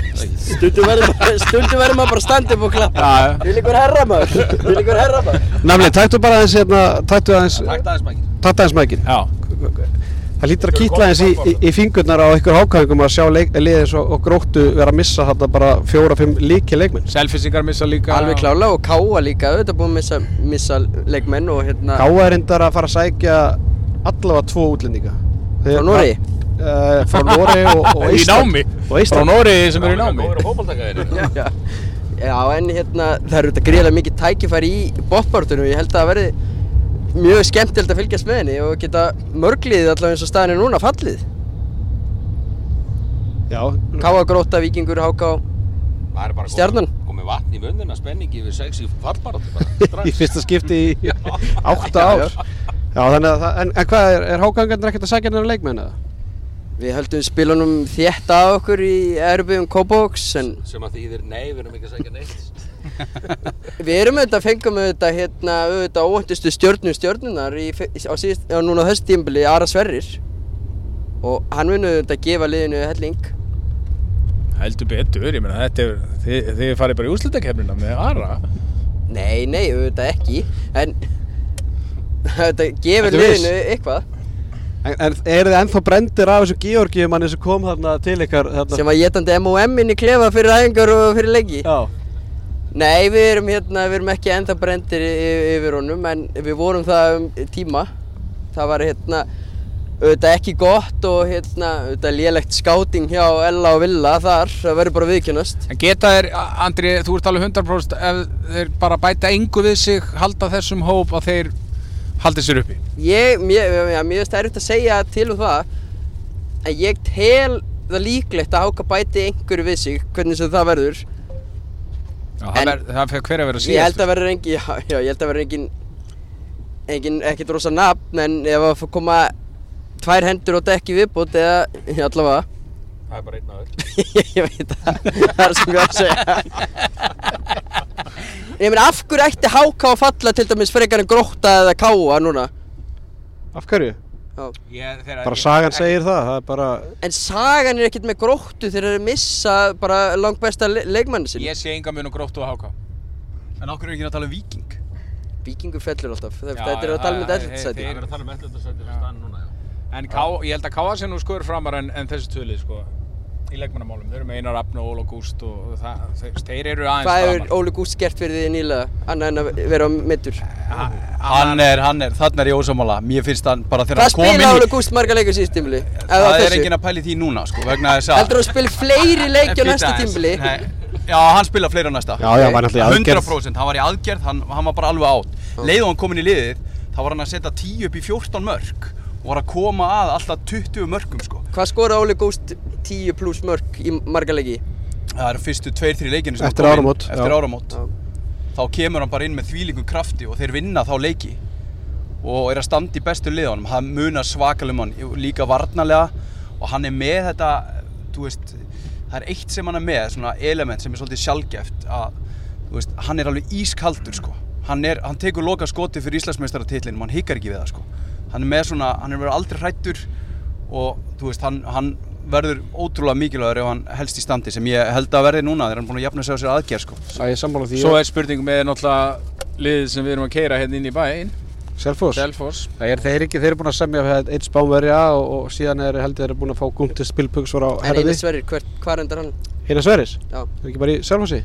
Stundum verður maður, stundum verður maður bara upp og klappa. Já, já. Vil ykkur herra maður, vil ykkur herra maður. Namni, tættu bara aðeins hérna, tættu aðeins mækir tættu aðeins mækin Já, Það lítur að kýtla eins í, í, í fingurnar á ykkur hákæðingum að sjá leik, liðins og, og gróttu vera að missa þarna bara fjóra-fimm líki leikmenn. Selfissingar missa líka Alveg klála og Káa líka, auðvitað búin að missa, missa leikmenn og hérna Káa er reyndar að fara að sækja allavega tvo útlendinga. Frá Noregi? Uh, frá Nóri og, og Í Ísland. námi Og Frá. Nóri sem eru í námi Góður að fótballtaka Já, já, en hérna það eru þetta gríðilega mikið tækifæri í bóttbártunum ég held að það verði mjög skemmtilegt að fylgjast með henni og geta mörgliðið allavega eins og staðin er núna fallið Já, Káa gróta, Víkingur, Háká Það er bara Stjarnan. vatn í munnina, spenningi við sex í fallbaratu bara, í strax. fyrsta skipti í átta ár. Já, þannig að það, en, en hvað er, er hákæðingarnir ekkert að sækja hennar leikmenn eða? Við höldum spilunum þétt að okkur í erbygum Kópavóks en sem að þýðir nei, við erum ekki að segja neitt. Við erum auðvitað, fengum auðvitað hérna auðvitað óvæntustu stjörnum stjörnunar í, á síðust, á núna þessu tímbili Ara Sverrir. Og hann mun auðvitað gefa liðinu helling. Heldur betur, ég meina þetta er Þið, þið farið bara í úrslutakefnina með Ara. Nei, nei, auðvitað ekki en auðvitað gefur liðinu eitthvað En, en eru þið ennþá brendir af þessu Georgiumanni sem kom þarna til ykkar þarna? sem var getandi M&M inn í klefa fyrir æfingar og fyrir leiki. Já, Nei, við erum hérna, við erum ekki ennþá brendir yfir honum en við vorum það um tíma. Það var hérna auðvitað ekki gott og hérna auðvitað lélegt skáting hjá Ella og Villa þar, það verður bara viðkjönast En geta þeir, Andri, þú ert alveg 100% ef þeir bara bæta engu við sig halda þessum hóp að þeir haldi sér uppi? Ég, mér, finnst erfitt að segja til um það en ég tel það líklegt að Háka bæti einhverju við sig hvernig sem það verður. Já, En- það, ver, það fer hver að vera Ég síðast held að verður engin, já, já, ég held að verður engin, engin, ekkert rosa nafn, en ef að fá koma tvær hendur og dekki viðbútt eða, já, allavega, það er bara einn aður ég veit það, það er sem ég var að segja. Ég meina, af hverju ætti háká að falla til dæmis frekar en grótta eða káa núna? af hverju? Já. ég, þeirra, Bara sagan segir það, það er bara En sagan er ekkert með gróttu þegar þeir missa bara langt besta le leikmann sinn. Ég sé enga mun og gróttu og háká En okkur er ekki að tala um Viking Víkingur fellur alltaf, Já, þetta er já, að tala með það- þetta þeir- sæti. það er að tala um ellendasættir stann núna já. En Ká, ég held að Káa sé nú skoður framar en, en þessi tvölið sko í leikmannamálum, þeir eru með Einar Abn og Óla Gúst og það, þeir, þeir eru aðeins Hvað hefur Óli Gúst gert fyrir því nýlega, annað en að vera mittur? Hann er, hann er, þarna er ég ósámála Mér finnst hann bara þegar hann kom inn spila í Óli Gúst marga leikur síðust tímbili? Það er enginn að pæli því núna sko vegna þess að Heldur þú að spila fleiri leiki á næsta? Nei, Já, hann spila fleiri á næsta. Já, já, hann var náttúrulega í aðgerð. 100% hann var í aðgerð, hann, hann var bara alveg átt. Leið og hann kom inn í liðið þá var hann að setja 10 upp í 14 mörg og var að koma að alltaf 20 mörgum sko Hvað skora Óli Gúst 10 pluss mörg í marga leiki? Það eru fyrstu 2-3 leikinu Eftir kom inn, áramót, Eftir áramót. Þá kemur hann bara inn með þvílíkum krafti og þeir vinna þá leiki og er að standa í bestu liðanum hann munar svakalega um hann líka varnarlega og hann er með þetta veist, það er eitt sem hann er með svona element sem er svolítið sjálfgeft að, veist, hann er alveg ískaldur sko. hann, er, hann tekur loka skoti fyrir Íslandsmeistaratitlinn og hann hikar ekki við það sko. Hann er með svona, hann er verið aldrei hrættur og þú veist, hann, hann verður ótrúlega mikilvægur ef hann helst í standi sem ég held að verði núna þegar hann er búin að jafna sig á sér aðgerð sko. Það er sammála því Svo er spurning með náttúrulega liðið sem við erum að keira hérna inn í bæinn Selfoss Selfoss Það er þeir ekki, þeir eru búin að semja eitt spánverja og, og síðan er held þeir eru búin að fá Gunther Spilpugsvar á En herði Einar Sverrir, hvert, hvað endur hann? Hérna Sverris, Já. er ekki bara í Selfossi?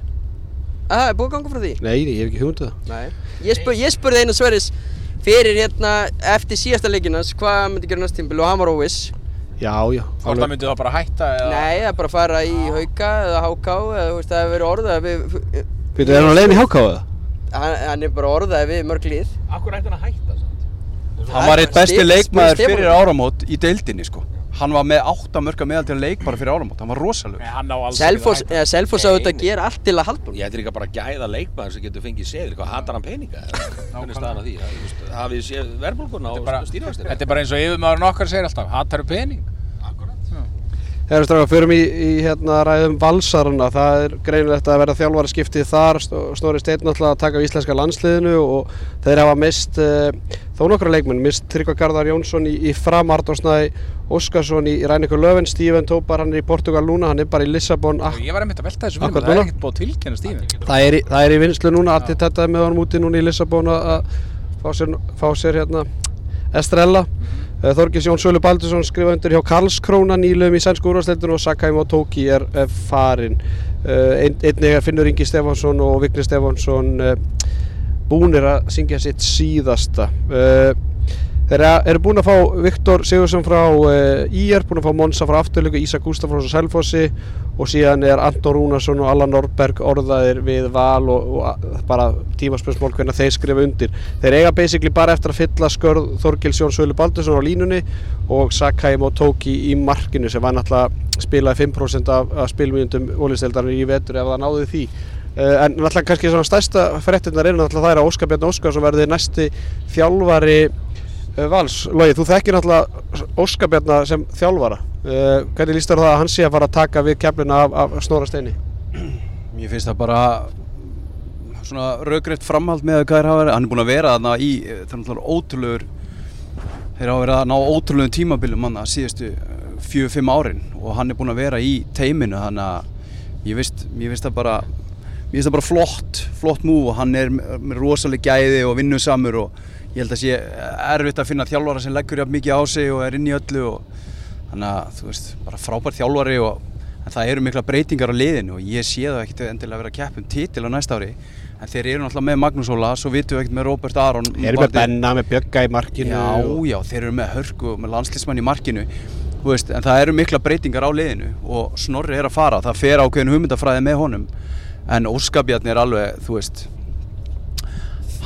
Það er búið að ganga frá því? Nei, ég hef ekki hugmyndið það Nei. Ég, spur, ég spurði Einar Sverris fyrir hérna eftir síðasta leikinans hvað myndi gera næsta tímbili og hann var óviss. Já, já Hvort það myndi það bara hætta eða Nei, það er bara að fara í hauka eða háká eða þú veist, það hefur verið orðað við, Býtu, er hann að leiðin í hákáða? hann, hann er bara orðað við mörg lið. Akkur ætti hann að hætta samt Hann var eitt besti leikmaður fyrir áramót í deildinni sko. Hann var með 8 mörga meðal til leik bara fyrir áramót, hann var rosalur Nei, hann á alls Selfoss, ekki að að gera allt til að halda. Ég ætti líka bara að gæða leikmaður sem getur fengið seðil, hvað hattar hann peninga? eða? Hvernig er staðan að því? Hafið verðbólguna er og bara- stýrivastir? Þetta er bara eins og yfirmaðurinn okkar segir alltaf Hattar pening Herra stráka, förum í, í hérna ræðum valsarana, það er greinilegt að vera þjálfara skiptið þar, Snorri Steinn náttúrulega að taka á íslenska landsliðinu og þeir hafa mist uh, þó nokkra leikmenn, mist Tryggva Garðar Jónsson í, í fram, Arnósnæði Óskarsson í Rænikur Löfven, Steven Tópar, hann er í Portugal núna, hann er bara í Lissabon, Ég var einmitt að velta þessu mér, það er ekkert búið að tilkynna Stífin það, er í, það er í vinslu núna, allir þetta með honum úti núna í Lissabon að- að fá sér, fá sér hérna Estrella. Uh, Þorgis Jón Sölu Baldursson skrifa undir hjá Karlskróna nýluðum í sænsku úrvarsleildinu og Sakheim og Tóki er, farin ein, einnig er Finnur Ingi Stefánsson og Vigni Stefánsson uh, búnir að syngja sitt síðasta Þeir eru búin að fá Viktor Sigursson frá uh, IR, búin að fá Monsa frá Afturlöku, Ísa Gustafsson frá Selfossi og síðan er Anton Rúnarsson og Allan Norberg orðaðir við val og, og bara tímaspörsmál hvernig þeir skrifa undir. Þeir eiga basically bara eftir að fylla skörð Þorgils Jón Sölu Baldursson á línunni og Sakheim og Tóki í markinu sem var náttúrulega spilaði 5% af, af spilmýjundum ólisteildarinn í vetur ef það náði því. Uh, en náttúrulega kannski svona stærsta frettinnar er náttúrulega það er að Óskar Bjarni Óskarsson verði næsti þjálfari Vals. Lógi, þú þekkir náttúrulega Óskar Bjarni sem þjálfara. Uh, hvernig líst þér það að hann sé að fara að taka við kefluna af, af Snorra Steini? Mér finnst það bara svona raugrætt framhald með hvað er. Hann er búinn að vera þarna í, er náttúrulega ótrúlegur, þeir hafa verið að ná ótrúlegum tímabilum manna síðustu fjög, fimm árin og hann er búinn að vera í teiminu þannig að ég veist það bara, mér finnst það bara flott, flott múf og hann er með rosalega gæði og vinnusamur og ég held að sé erfitt að finna þjálfara sem leggur jafn mikið á sig og er inn í öllu og þannig að þú veist, bara frábær þjálfari og það eru mikla breytingar á liðinu og ég sé það ekkert endilega að vera að keppa um titil á næsta ári en þeir eru náttúrulega með Magnús Óla svo vitum við ekkert með Robert Aron Þeir eru með Benna, með Bjögga í markinu Já, já, þeir eru með Hörgu með landslýsmann í markinu veist, en það eru mikla breytingar á liðinu og Snorri er að fara, það fer ákveðin hugmyndafræði með honum en Óskabjarni er alveg, þú veist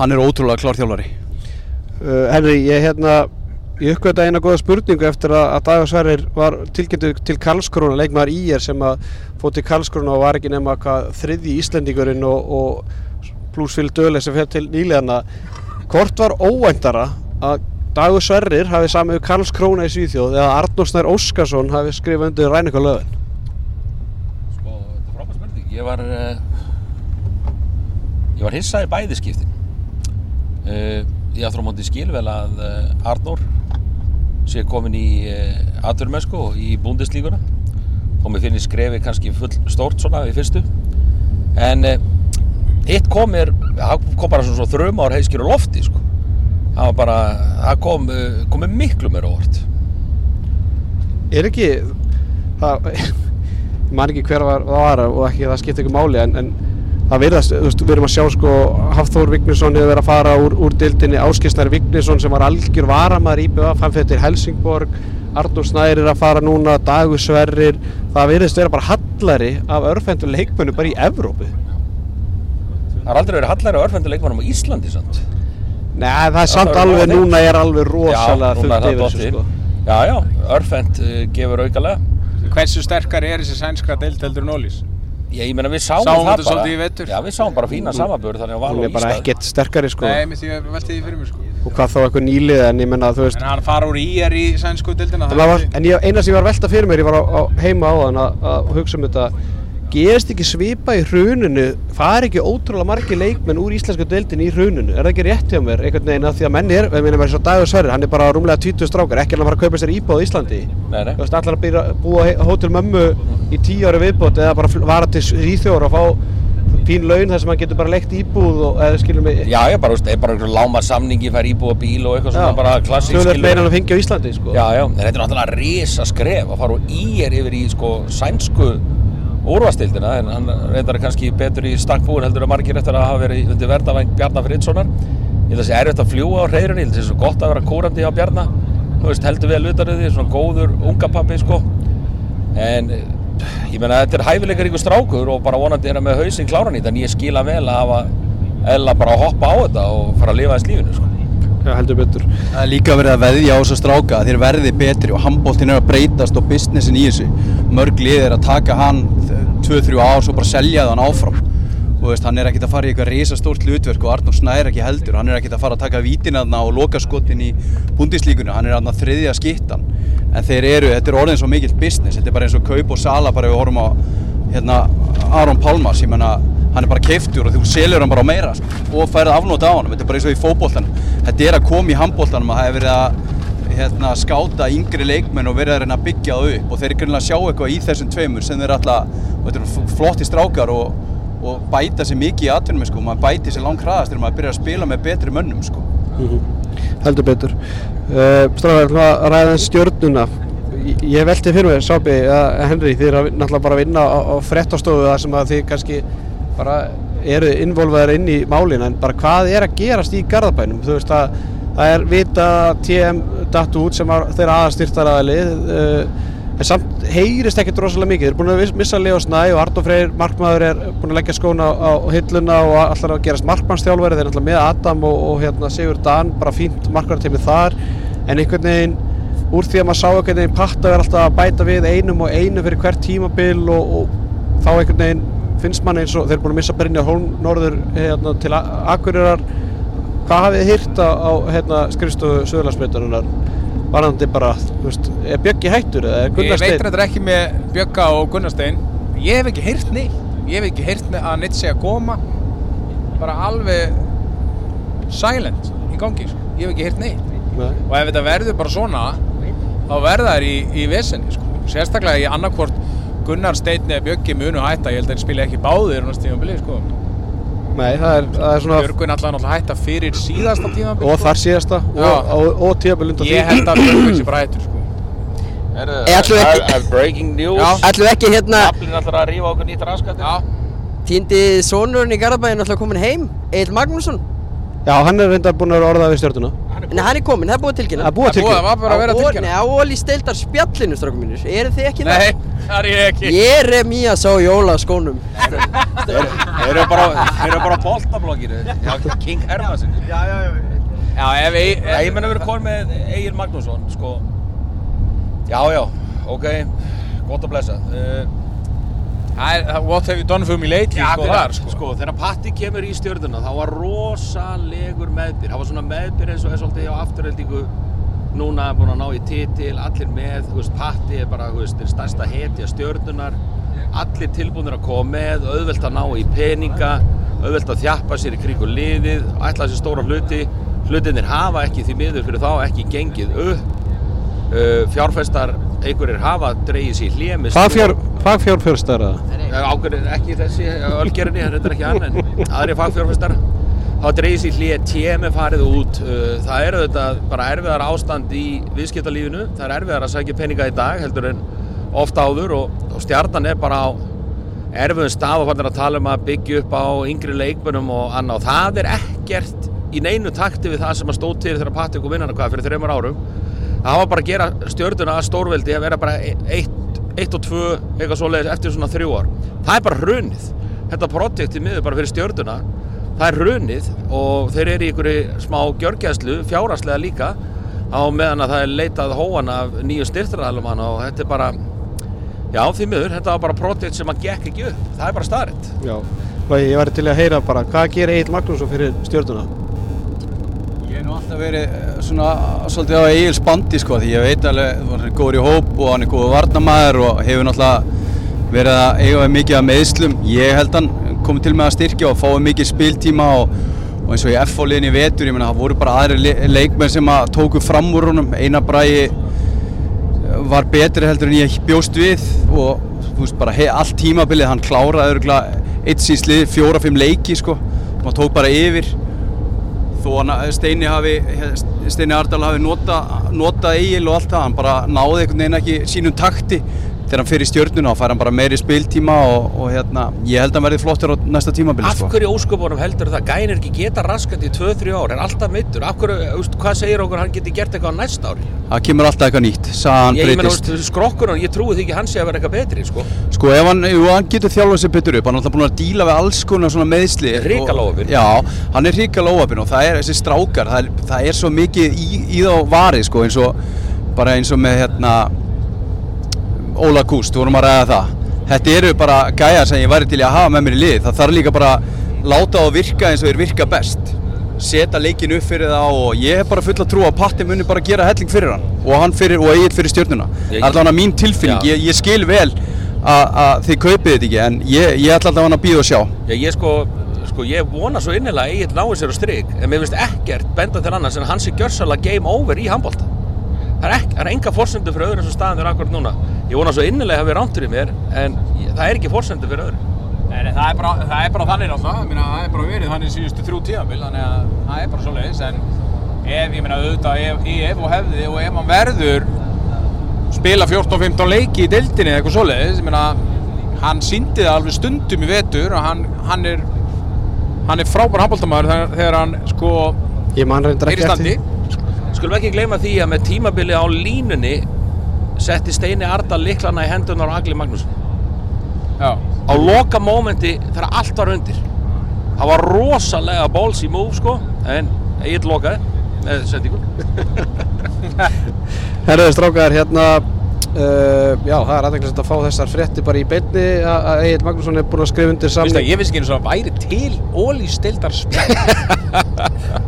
hann er ótrúlega klár þjálfari. Uh, Henry, ég hérna ég uppgötta eina góða spurningu eftir að, að Dagur Sverrir var tilkynntu til Karlskrona leikmaður í er sem að fótt til Karlskrona og var ekki nema hvað þriði Íslendingurinn og, og pluss fyrir döðlega sem fyrir til nýleðana hvort var óvæntara að Dagur Sverrir hafi samið Karlskrona í Svíþjóð eða Arnór Snær Óskarsson hafi skrifað undir Rænika löðin Sko, þetta er frábæð spurning. Ég var, uh, ég var hissaði bæði skiptin. Uh, ég að þrjá móti skil vel að uh, Arnór sé komin í uh, atverðmösku og í búndislíkuna. Þó mér finnir skrefi kannski full stórt svona í fyrstu. En hitt kom mér, kom bara svona, þrjum ár heiskir á lofti, sko. Það var bara, það kom, kom miklu mér óvart. Er ekki það, ég man ekki hver var, það var og ekki það skipti ekki máli en, en það virðast, þú veist, við erum að sjá sko Hafþór Vignesson hefur verið að fara úr, úr dildinni, Áskisnær Vignesson sem var algjör varamæður í BVF, hann fyrir Helsingborg Arnur Snær er að fara núna Dagur Sverrir, það virðist vera bara hallari af örfendur leikmennu bara í Evrópu. Það har aldrei verið hallari á örfendu leikmannum á Íslandi, sant? Nei, það er samt er alveg, núna er alveg rosalega er það yfir þessu sko. Já, já, örfend uh, gefur aukalega. Hversu sterkar er þessi sænska deild heldur Já, ég meina við sáum, Sáum það þetta svolítið í vetur. Já, við sáum bara fína samanbörð þannig að Val Hún og er bara Ísland. ekkert sterkari sko. Nei, ég velti því fyrir mér sko. Og hvað þá eitthvað nýlið en ég menna þú veist En hann fara úr IR í sænsku deildina En, það var, en ég, eina sem ég var að velta fyrir mér, ég var á, á heima á þann að, að hugsa um þetta gerist ekki svipa í hruninu fari ekki ótrúlega margi leikmenn úr íslensku deildin í hruninu, er það ekki rétt hjá mér einhvern veginn að því að menn er, við minnum að Dagur Sverrir hann er bara rúmlega 20 strákar, ekki alveg að fara að kaupa sér íbúð í Íslandi. Nei, nei. þú veist, allar að byrja, búa á hótel mömmu í 10 ári viðbót eða bara vara til Íþjóður og fá fín laun þar sem hann getur bara leikt íbúð og eða skilur mig. Já, ég bara, er bara láma samningi, fær íbúa bíl og eitthvað svona bara klassík Tölvöld meira en að fengja á Íslandi sko. Já, já, en þetta er náttúrulega risa skref að fara úr ír yfir í sko sænsku úrvastildina en hann reyndar kannski betur í stakkbúin heldur að margir eftir að hafa verið undir verðavæng Bjarnar Friðssonar. Ég held að það sé erfitt að fljúa á hreyðrunni ég held að það sé svo gott að vera kúrandi á Bjarnar veist, heldur vel utan við því, svona góður unga pappi sko. En ég meina þetta er hæfileikar ykkur strákur og bara vonandi er hann með hausinn kláran í þetta en ég skila vel að hafa eða bara að hoppa á þetta og fara að lifa þess lífinu sko Já, heldur betur Það er líka verið að veðja á þessa stráka að þeir verði betri og handbóltinn er að breytast og businessin í þessu. Mörg lið er að taka hann 2-3 ár svo bara selja það hann áfram. Og veist, hann er ekkert að fara í eitthvað risastórt hlutverk og Arnór Snær ekki heldur. Hann er ekkert að fara að taka vítina og loka skotin í búndislíkunni. Hann er þarna þriðja skittan. En þeir eru, þetta er orðin svo mikill business. Þetta er bara eins og kaup og sala bara ef við horfum á hérna, Aron Pálmas. Ég menna, hann er bara keiftur og þú selur hann bara á meira sko, og færið afnóta á hann. Þetta er bara eins og í fótboltan. Þetta er að koma í handboltanum að það hefur verið að hérna, skáta yngri leikmenn og verið að reyna að byggja það upp og þeir er grunlega að sjá eitthvað í þessum tveimur sem þeir alltaf, eru flotti strákar og, og bæta sér mikið í atvinnum sko, maður bæti sér langt hraðast þegar maður byrjar að spila með betri mönnum sko. Mhm. heldur betur uh, Stráðar, ætlum að ræða þess stjörnuna Ég- velti fyrir mér, Sábi að Henry, þið eru að- náttúrulega bara að vinna á, á frettastofu þar sem að þið kannski bara eru involvaðir inn í málin en bara hvað er að gerast í Garðabænum? Þú veist að það er vita TM datt út sem þeirra aðastyrtaraðalið uh, en samt heyrist ekkert rosalega mikið. Þeir eru búin að missa Leo Snæ og Arnó Freyr markmaður er búin að leggja skóna á, á hilluna og allar að gerast markmannsþjálfari. Þeir er alltaf með Adam og, og hérna, Sigur Dan bara fínt markmannateimi þar. En einhvern veginn úr því að maður sá einhvern veginn patta er alltaf að bæta við einum og einu fyrir hvert tímabil og, og þá einhvern veginn finnst mann eins og þeir eru búin að missa Brynja Hólm Norður hérna, til Akureyrar hvað hafið þið hýrt á, hérna, skrifstofu Suðurlandsbreytarinnar varandi bara, veist, er Bjöggi hættur eða er Ég Gunnar veit þetta ekki með Bjögga og Gunnarstein Ég hef ekki heyrt neitt Ég hef ekki heyrt með að neitt að koma bara alveg silent í gangi sko. Ég hef ekki heyrt neitt Nei. og ef þetta verður bara svona þá verða þær í, í vesenni sko. sérstaklega í annarkvort Gunnar Steinn eða Bjöggi munu hætta ég held að þeir spila ekki báðir um tímabili sko. Nei, það er, það er svona Björgun alltaf náttúrulega hætta fyrir síðasta tímabili og þar síðasta Já. og, og, og tíaböld undan Ég held að Björgun sé bara hættur sko. Ekki- I have breaking news. Við ekki hérna Aflinn ætlar að rífa okkur nýtt raskat Já, Týndi sonurinn í Garðabæðin alltaf komin heim Egil Magnússon. Já, hann er reyndar búin að vera orðað við stjórnuna Nei, hann er komin, það er búið tilkynna. Það er búið það til búið, það var bara að vera Á- tilkynna. Nei, á Óli Steildar spjallinu, strákum mínir. Eru þið ekki Nei, það er ég ekki. Ég er Remías á jólaskónum. Þeir eru bara, þeir eru bara boltablokkir. Já, King Hermansen Já, já, já. Já, ef ég, Ég menna við erum komin með Egil Magnússon, sko. Já, já, ok. Gott að blessa uh, Það er, það- what have you done for me lately, sko, þegar- þar, sko. sko, þegar Patti kemur í stjörnuna þá var rosalegur meðbyr. Það var svona meðbyr eins og er svolítið á afturöldingu núna búin að ná í titil allir með, þú veist, Patti er bara þú veist, er stærsta hetja stjörnunar allir tilbúinir að koma með auðvelt að ná í peninga auðvelt að þjappa sér í kringu liðið ætla sér stóra hluti. Hlutinir hafa ekki því miður fyrir þá ekki gengið upp. Uh, fjárfestar einhverjir hafa dreigið sér er það? ákveðin ekki þessi ölgerinni, þetta er ekki hann en aðri fagfjárfestar. Þá dreigir sér hlýja témi farið út. Uh, það er auðvitað bara erfiðar ástand í viðskiptalífinu. Það er erfiðar að sækja peninga í dag heldur en oft áður og, og stjarnan er bara á erfiðum stað og fannar að tala um að byggja upp á yngri leikmönum og annað. Og það er ekkert í neinu takti við það sem að stóð til þegar Patrik kom innan hvað fyrir þreymar árum það var bara að gera stjörnuna að stórveldi að vera bara e- eitt, eitt og tvö eitthvað svoleiðis eftir svona þrjú ár. Það er bara hrunið. Þetta projekt í miður bara fyrir stjörnuna það er hrunið og þeir eru í einhverju smá gjörgjæðslu fjáraslega líka á meðan að það er leitað hóan af nýju styrtraðalum hann og þetta er bara já því miður, þetta var bara projekt sem að gekk ekki upp. Það er bara starrið Já, Logi, ég væri til að heyra bara hvað gerir Egil Magnússon fyrir stjórnuna? Hef nú alltaf verið eh, svona svolítið á Egil's bandi sko því ég veit alveg hann er góður í hóp og hann er góður varnamæður og hefur náttúrulega verið að eiga mikið af meðslum. Ég held hann komið til með að styrkja og fáið mikið spiltíma og, og eins og í F-fóliðinni vetur, ég meina það voru bara aðri le leikmenn sem að tóku fram úr honum. Einar Bragi var betri heldur en ég bjóst við og þú veist bara he, allt tímabilið hann kláraði örgulega eitt síðslið, fjóra-fimm leiki sko hann tók bara yfir þó að Steini hafi Steini Ardal hafi nota, notað Egil og allt það, hann bara náði einhvern veginn ekki sínum takti þegar hann fyrir stjörnuna og fær hann bara meiri spiltíma og, og hérna, ég held að hann verði flottur á næsta tímabili Af sko. hverju ósköpunum heldur það gænir ekki geta raskat í 2-3 ár, er alltaf meittur Af hverju, úst, hvað segir okkur hann geti gert eitthvað á næsta ári? það kemur alltaf eitthvað nýtt, meina, breytist úst, skrokkurinn, ég trúi því ekki hann sé að vera eitthvað betri, sko sko ef hann, jú, hann getur þjálfað sér betur upp hann er alltaf búin að díla við alls konar svona meðsli óheppinn. já, hann er hrikalega óöfin og það er þessi strákar það er, það er svo mikið í, í þá varið sko eins og bara eins og með hérna Óla Kúst, vorum að ræða það. Þetta eru bara gæjar sem ég væri til að hafa með mér í lið. Það þarf líka bara að láta þá virka eins og þeir virka best. Setja leikin upp fyrir það og ég hef bara fulla trú að Patti muni bara gera helling fyrir hann og hann fyrir, og Egil fyrir stjórnuna allavega mín tilfinning, ég, ég skil vel að að þið kaupið þetta ekki en ég, ég ætla alltaf að býða og sjá. Já, ég sko, sko, ég vona svo innilega að Egil náir sér á strik En mér finnst ekkert benda til annars en hans er gjörsalega game over í handbólta Það er, er enga forsendu fyrir öðru eins og staðan er akkurat núna. Ég vona svo innilega að hafi rántur í mér En ég, það er ekki forsendu fyrir öðru. Nei, það er bara, það er bara þannig náttúrulega, Ég meina, það er bara verið þannig síðustu þrjú tíðanbíl, þannig að það er bara svo leiðis, en ef, ég meina auðvitað, ef, ef og hefði og ef hann verður spila 14-15 leiki í deildinni eða eitthvað svoleiðis, ég meina hann síndi það alveg stundum í vetur og hann, hann er hann er frábær handbóltamæður þegar, þegar hann sko Ég man reyndar er í ekki standi Skulum ekki gleyma því að með tímabili á línunni setti Steini Arda liklana í hendunar á Agli Magnússon. Já, Á loka mómenti þegar allt var undir. Það var rosalega balls í move sko, en Egil lokaði með sendingu. Herðu strákar, hérna uh, Já, það er aðeinslega að fá þessar frétti bara í beinni að Egil Magnússon er búinn að skrifa undir samning ég finnst ekki eins og að væri til ólís deildar spil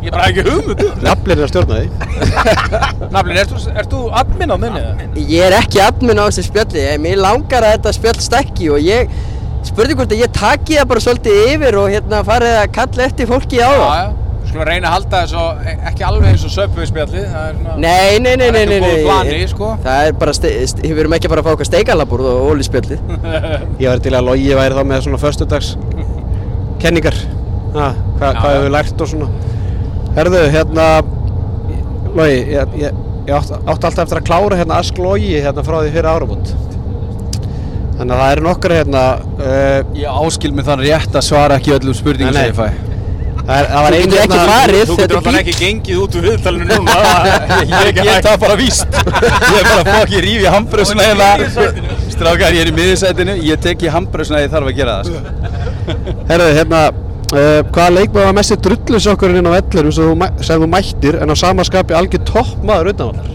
Ég bara ekki hugmyndu Naflir er að stjórna því Naflin, ert þú, admin á þinni? eða? Ég er ekki admin á þessu spjalli, mér langar að þetta spjall stekki og ég spurði hvort að ég taki það bara svolítið yfir og hérna farið að kalla eftir fólki á það. Já, já Skulum reyna að halda þessu ekki alveg eins og söpvið spjallið Það er svona Nei, nei, nei, Það er nei, ekki nei, góð plani, sko. Það er bara, við erum ekki að fara að fá okkar steikalabúrð og óli spjallið. Ég var til að logi væri þá með svona föstudags kenningar ha, hva, Já, Hvað hefur við lært og svona? Herðu, hérna Logi, ég, ég, ég átti, átti alltaf eftir að klára hérna Ask Logi hérna frá því fyrir árabútt Þannig að það eru nokkra hérna uh, Ég áskil mig þannig rétt að svara ekki öllum spurningum sem ég fæ. Það, er, það var Þú ein getur ekki farið, Þú þetta getur er alltaf ekki gengið út úr viðtalinu núna. Ég get það bara víst. Ég er bara að fokk ég rífi handbröðsuna hérna. Strákar, ég er í miðisætinu Ég tek í handbröðsuna að ég þarf að gera það sko. Herðu, hérna uh, Hvaða leikmaður var mest í drullusokkurinn inn á vellir sem sem þú mættir en á sama skapi algjör toppmaður utanvallar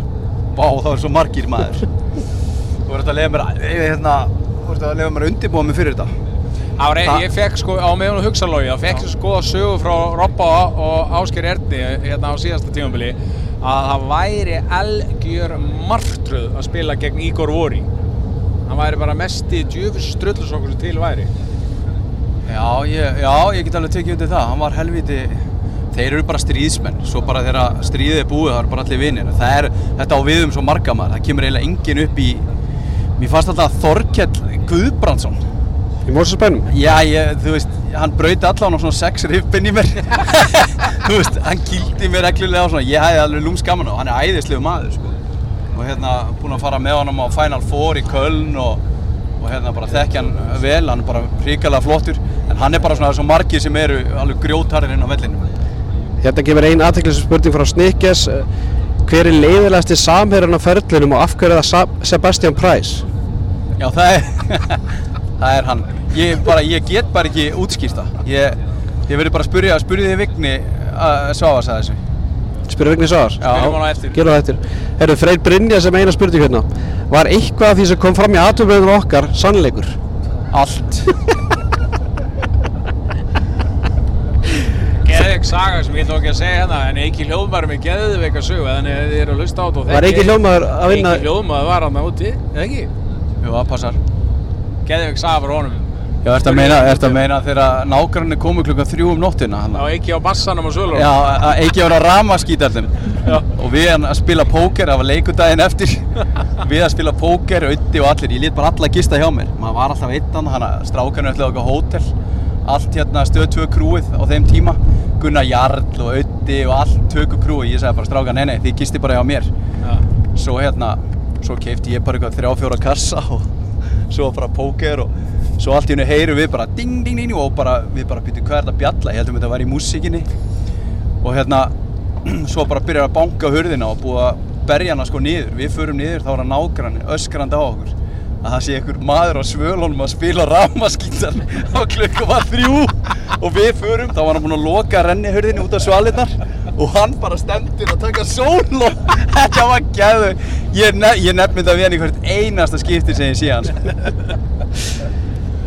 Vá, það er svo margir maður Þú verður að leiða mér hérna, Þú verður að leiða mér undirbúa mig fyrir þetta Það var, Það- ég fekk sko á meðan og hugsalógi, þá fekk ég sko að sögu frá Robba og Ásker Erni hérna á síðasta tímabili að það væri algjör martröð að spila gegn Igor Vori. Hann væri bara mesti djöfus strullusokkur sem til væri. Já, ég, já, ég get alveg tekið undir það. Hann var helviti Þeir eru bara stríðsmenn. Svo bara þegar stríðið er búið Það eru bara allir vinnir Það er, þetta á við um svo marga maður Það kemur eiginlega enginn upp í Mér fannst alltaf að Þorkell Guðbrandsson. Í Mórsasbænum Já, ég, þú veist, hann brauti allan á svona sex riffin í mér. Þú veist, hann kýldi mér reglulega á svona. Ég hefði alveg lúms gaman á, hann. Er æðislegu maður sko. Og hérna, búinn að fara með honum á Final Four í Köln og, og hérna bara þekkja hann vel, hann er bara hrikalega flottur En hann er bara svona svo margir sem eru alveg grjótarinn inn á vellinu Hérna kemur ein aðteklisum spurning frá Snikkes Hver er leiðilegasti samherjan á ferlinum og af hverju er það Sebastian Price? Já, það er, það er hann ég, bara, ég get bara ekki útskýrt það Ég, ég verður bara að spyrja, spyrja þig Vigni að svafa sagði þessu Spyrir Vigni Svar? Spyrjum hann á eftir. Gerum það eftir. Herru, Freyr Brynja sem eina spurning hérna. Var eitthvað af því sem kom fram í aðtöfum okkar sannleikur? Allt Geðveik saga sem ég ætla ekki að segja hérna en Eiki Hljóðmaður með geðveika sögu þannig að þið eru að hlusta á þetta og Var Eiki Hljóðmaður að vinna- Eiki Hljóðmaður var hann úti, eða ekki? Jú, það passar. Geðveik saga fyrir honum. Já, ertu að meina, ertu að meina þegar nágranni komu klukkan þrjú um nóttina hann? á Eiki á bassanum og svölunum Já, Eiki var að rama skítallum og við að spila póker, það var leikudaginn eftir. Við að spila póker, auði og allir. Ég lét bara alla gista hjá mér. Maður var alltaf eittan, hann að strákanu ætlaði okkar hótel allt hérna stöð 2 krúið á þeim tíma. Gunnar Jarl og auði og allt töku krúið. Ég sagði bara strákan, nei nei, þið gisti bara hjá mér. Já. svo hérna, svo keipti ég bara eitthvað þrjá fjóra kassa og svo bara póker og svo allt í hennu heyrum við bara ding ding ding og bara, við bara er þetta að bjalla, ég heldum þetta var í músíkinni. Og hérna svo bara byrjar að banka hurðina og búið að berja hana sko niður, við förum niður þá er hann nágrann öskrandi á okkur að það sé einhver maður á svölunum að spila ramaskítar á klukkum að þrjú og við förum, þá var hann búinn að loka renni hurðinni út af svalinnar og hann bara stendur að taka sól og þetta var gæðu ég, ne ég nefndi þetta við hann í hvert einasta skipti sem ég sé hans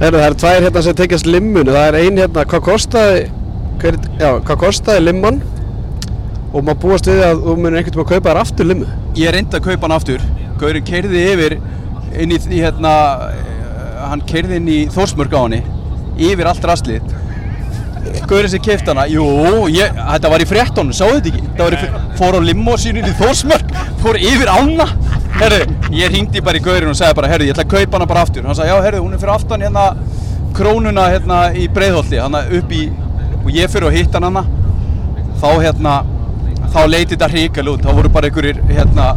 Herru, það eru tvær hérna sem tekjast limmunu. Það er ein hérna, hvað kostaði, hver, já, hvað kostaði limman? Og maður búast við að þú munir einhvern veginn að kaupa þér aftur limmu. ég reyndi að kaupa hann aftur Gaurinn keirði yfir inn í, í hérna eh, hann keirði inn í Þórsmörg á henni yfir allt rastlið Gaurinn sem keipti hana, jú, ég, þetta var í fréttónu, sáðu þetta ekki? Þetta var fór á limósinu í Þórsmörg, fór yfir ána. Herðu, ég hringdi bara í Gaurinn og sagði bara, herðu, ég ætla að kaupa hana bara aftur. Hann sagði, já, herðu, hún er fyrir aftan hérna krónuna hérna í Breiðholti, hann upp í, og ég fyrir að hitta hana. Þá hérna þá leiti þetta hrikalega út, þá voru bara einhverjir hérna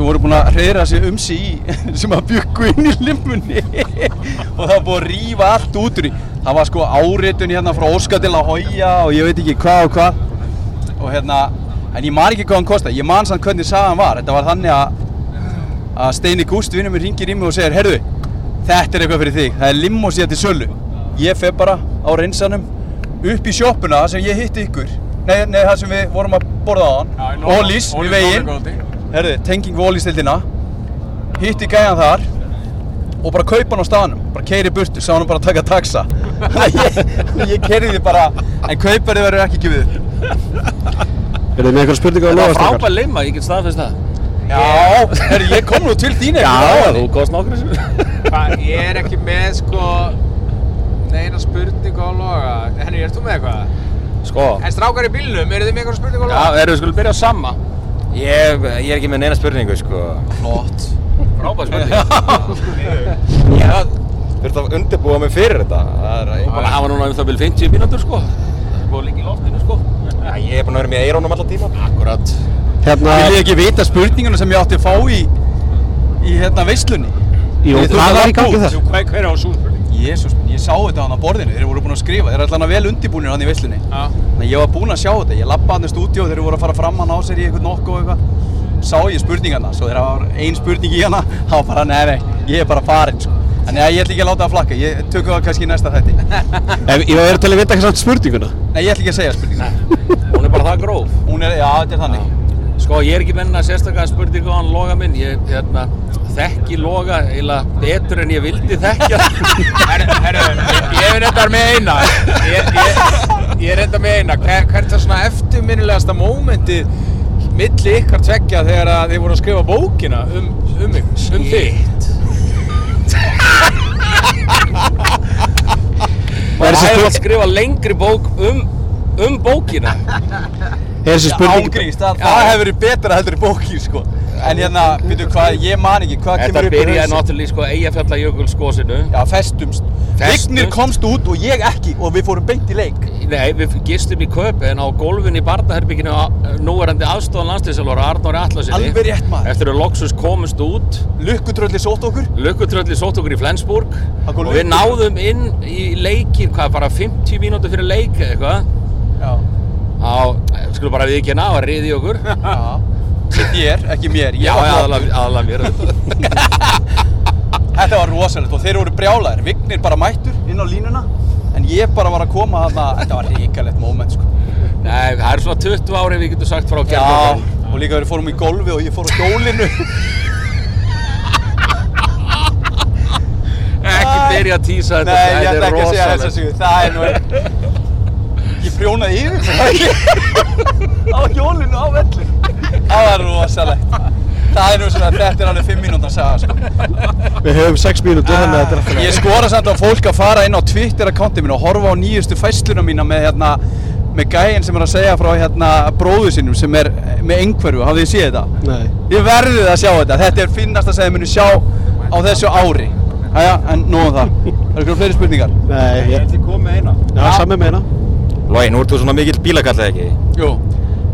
sem voru búin að hreyra sig um sig í sem að byggu inn í limmunni. Og það búið að rífa allt út úr í það var sko áritun hérna frá Óskar til að hója og ég veit ekki hvað og hvað. Og hérna en ég man ekki hvað hann kostaði, ég man samt hvernig sagan var. Þetta var þannig að að Steini Gúst vinnur mér ringir í mig og segir herðu, þetta er eitthvað fyrir þig. Það er limmo síðan til sölu. Ég fer bara á reynsanum upp í sjoppuna sem ég hitti ykkur. Nei, nei það sem við vorum að borða á hann. Ólís við veginn herðu, tenging við Ólís-dildina hitti gæjan þar og bara kaupa hann á staðnum bara keiri burtu, sá hann bara taka taxa ég, ég keiri því bara en kauparið verður ekki gefið. Er þið með eitthvað spurningu á Það var frábær limma, ég get staðfest það. já, herru, ég kom nú til þín Já, þú komst nokkur ég er ekki með sko neina spurningu á loga Henni, ert þú með eitthvað? Sko, En strákar í bílnum, eru þið með eitthvað spurningu á já, loga? erum við skulum byrja á sama. Ég, ég er ekki með neina spurningu, sko. flott Frábær spurning. Já, þurfti að undirbúa mig fyrir þetta. Það er, að hafa núna um það byrju 50 mínútur, sko. Það er búin að líka í loftinu, sko. Já, ég er búin að vera með eirónum alltaf tíma. Akkurat. Hérna, Vil ég ekki vita spurninguna sem ég átti að fá í í hérna veislunni? jú, þurfum var í gangi þar? Hver, hver er á sú spurning? Jésús, ég sá þetta hann á borðinu, þeir voru búin að skrifa, þeir eru allan vel undirbúinir hann í veislunni. Já. Þannig að ég var búinn að sjá þetta, ég lappa hann í stúdíu og þeir voru að fara fram hann á sér í eitthvað nokku og eitthvað. Sá ég spurningarna, svo þegar það var ein spurning í hana, þá var bara, nei, nei, ég er bara farinn, sko. Þannig að ég ætla ekki að láta það flakka, ég tökum það kannski í næsta þætti. Ef ég var til að vita ekki samt spurninguna. Nei, ég ætla ekki að segja spurninguna. Hún er bara það gróf. Hún er, já, þetta er þannig. Sko, ég er ekki menna sérstaklega spurningu á hann Loga minn. Ég hérna, þekki Loga eiginlega betur en ég vildi þekkja. Herru, herru, ég, er reyndar með eina Ég, ég, ég er reyndar með eina Hver, Hvert er svona eftirminnilegasta mómentið milli ykkar tveggja þegar að þið voru að skrifa bókina um, um mig, um þig Og það er að skrifa lengri bók um, um bókina. Er þessi spurning... Ángríns, það, það hefur verið betra heldur í bóki, sko. En hérna, veitu hvað, ég man ekki, hvað Þetta kemur upp í byrjaði hausinn? náttúrulega í sko Eyjafjallajökulskosinu. Já, festumst. Vignir komst út og ég ekki og við fórum beint í leik. Nei, við gistum í köp en á gólfinu í barnaherbygginu núverandi aðstofan landslýsalvara Arnóri Atlasinni. Alveg rétt, maður. Eftir að Loxus komust út, Lukkutrölli sótt okkur. lukkutrölli sótt okkur í Flensburg og við náðum inn í leikin, hvað, bara 50 mínútur fyrir leik eða eitthvað. Á, skulum bara viðkjanna, það var riði okkur. Ég, ekki mér. Já, aðalega mér. Þetta var rosalegt og þeir voru brjálæðir. Vignir bara mættur inn á línuna. En ég bara var að koma þarna, þetta var ríkalegt moment, sko. Nei, það er svona 20 ári við getum sagt frá gerðarkvöld. og líka við fórum í golfi og ég fór á hjólinu. Ekki byrja að tísa þetta, Nei, ég ætla ekki að segja þessa rosalegt. sigur. Það er nú... Ég prjónaði yfir það ekki? Á hjólinu, á velli. Það var rosalegt. Það er nú svona, þetta er alveg 5 mínúndar saga, sko. Við höfum 6 mínútur, þannig að þetta er alltaf Ég skora samt á fólk að fara inn á Twitter-akkánti mín og horfa á nýjustu fæsluna mína með hérna með gæinn sem er að segja frá hérna bróðu sinum sem er með einhverju, hafið þið séð þetta? Nei. Ég verðið að sjá þetta, þetta er finnasta sem þið munu sjá á þessu ári Æja, en nú um það, það eru ykkur fleiri spurningar Nei, ég... ætli komið með eina Já, sami meina. Lói, nú ert þú svona mikill bílakall eða ekki? Jú,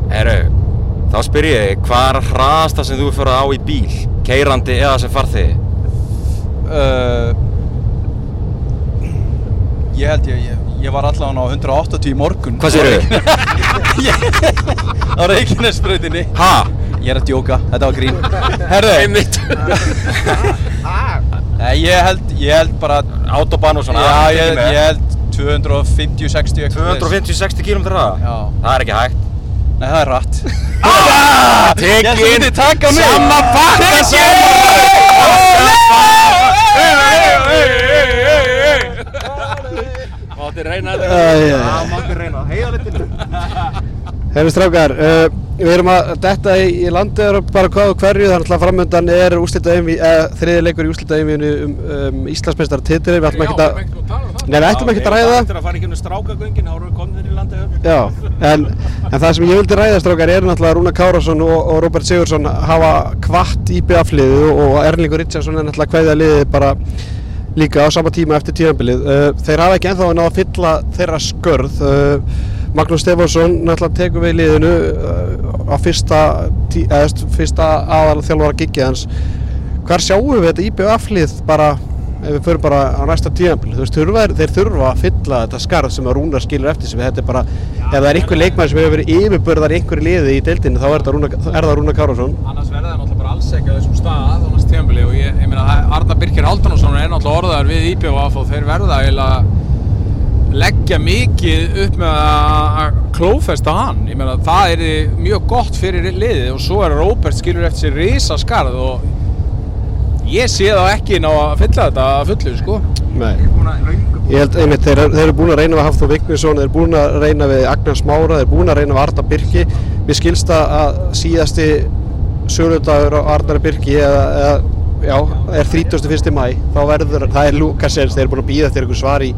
Herru, þá spyr ég hvað er hraðasta sem þú fyrir á í bíl? Keirandi eða sem farþegi? uh, ég held ég, ég, ég var allavega á 180 í morgun Hvað segirðu? Á Reykjanesbrautinni Ha? Ég er að djóka, þetta var grín Herðu, Einmitt. Nei, ég held, ég held bara Autobahn og svona. Já, ég held 250, 60 eitthvað svoleiðis. 250-60 km hraða? Já. Það er ekki hægt. Nei, það er rætt Tekin! Ég ætla að taka mig Sama pakka Mátti reyna þetta. æ, mátti reyna, heiðalegt til Hefur strákar, uh, við erum að detta í, í landið bara hvað og hverju, þannig að framöndan er uh, þriði leikur í úslita um, um Íslandsmeistar titil, við ætlum ekki að, nei við ætlum ekki að ræða það. Er að fara ekki um strákagöngin, þá erum við komin inn í landið. Já, en, en það sem ég vildi ræða strákar er náttúrulega Rúna Kárásson og, og Róbert Sigursson hafa kvart í BF-liðu og Erlingur Richardson er náttúrulega hvaðið liðið bara líka á sama tíma eftir tíðanbilið. Uh, Magnús Stefánsson náttúrulega tekur við liðinu uh, á fyrsta, fyrsta aðal þjálfara gigið hans. Hvar sjáum við þetta IBF-lið bara ef við förum bara á næsta þurfa, þeir- þurfa að fylla þetta skarð sem að Rúnar skilur eftir sig. Þetta er bara, ef það er einhver leikmann sem hefur verið yfirbörðar í einhverju liði í deildinni þá er, þetta Rúnar, það Rúnar Kárásson annars verða það náttúrulega bara alls ekki á þessum stað á næst tímabili og ég, ég meina Arna Birkir Haldunarsson er náttúrulega orðaður við IBF og þeir verða eiginlega leggja mikið upp með að klófesta hann ég meina það er mjög gott fyrir liðið og svo er Róbert skilur eftir sér risa skarð og ég sé þá ekki ná að fylla þetta að fullu sko Nei. Ég held einmitt, þeir, þeir eru búin að reyna við Hafþór Vignesson, þeir eru búin að reyna við Agnars Mára, þeir eru búin að reyna við Arda Birki. Mér skilst það að síðasti söludagur á Arnari Birki eða, eða já, er 31. mæ, þá verður, það er Lukasens, þeir eru búin að býða eftir einhver svar í,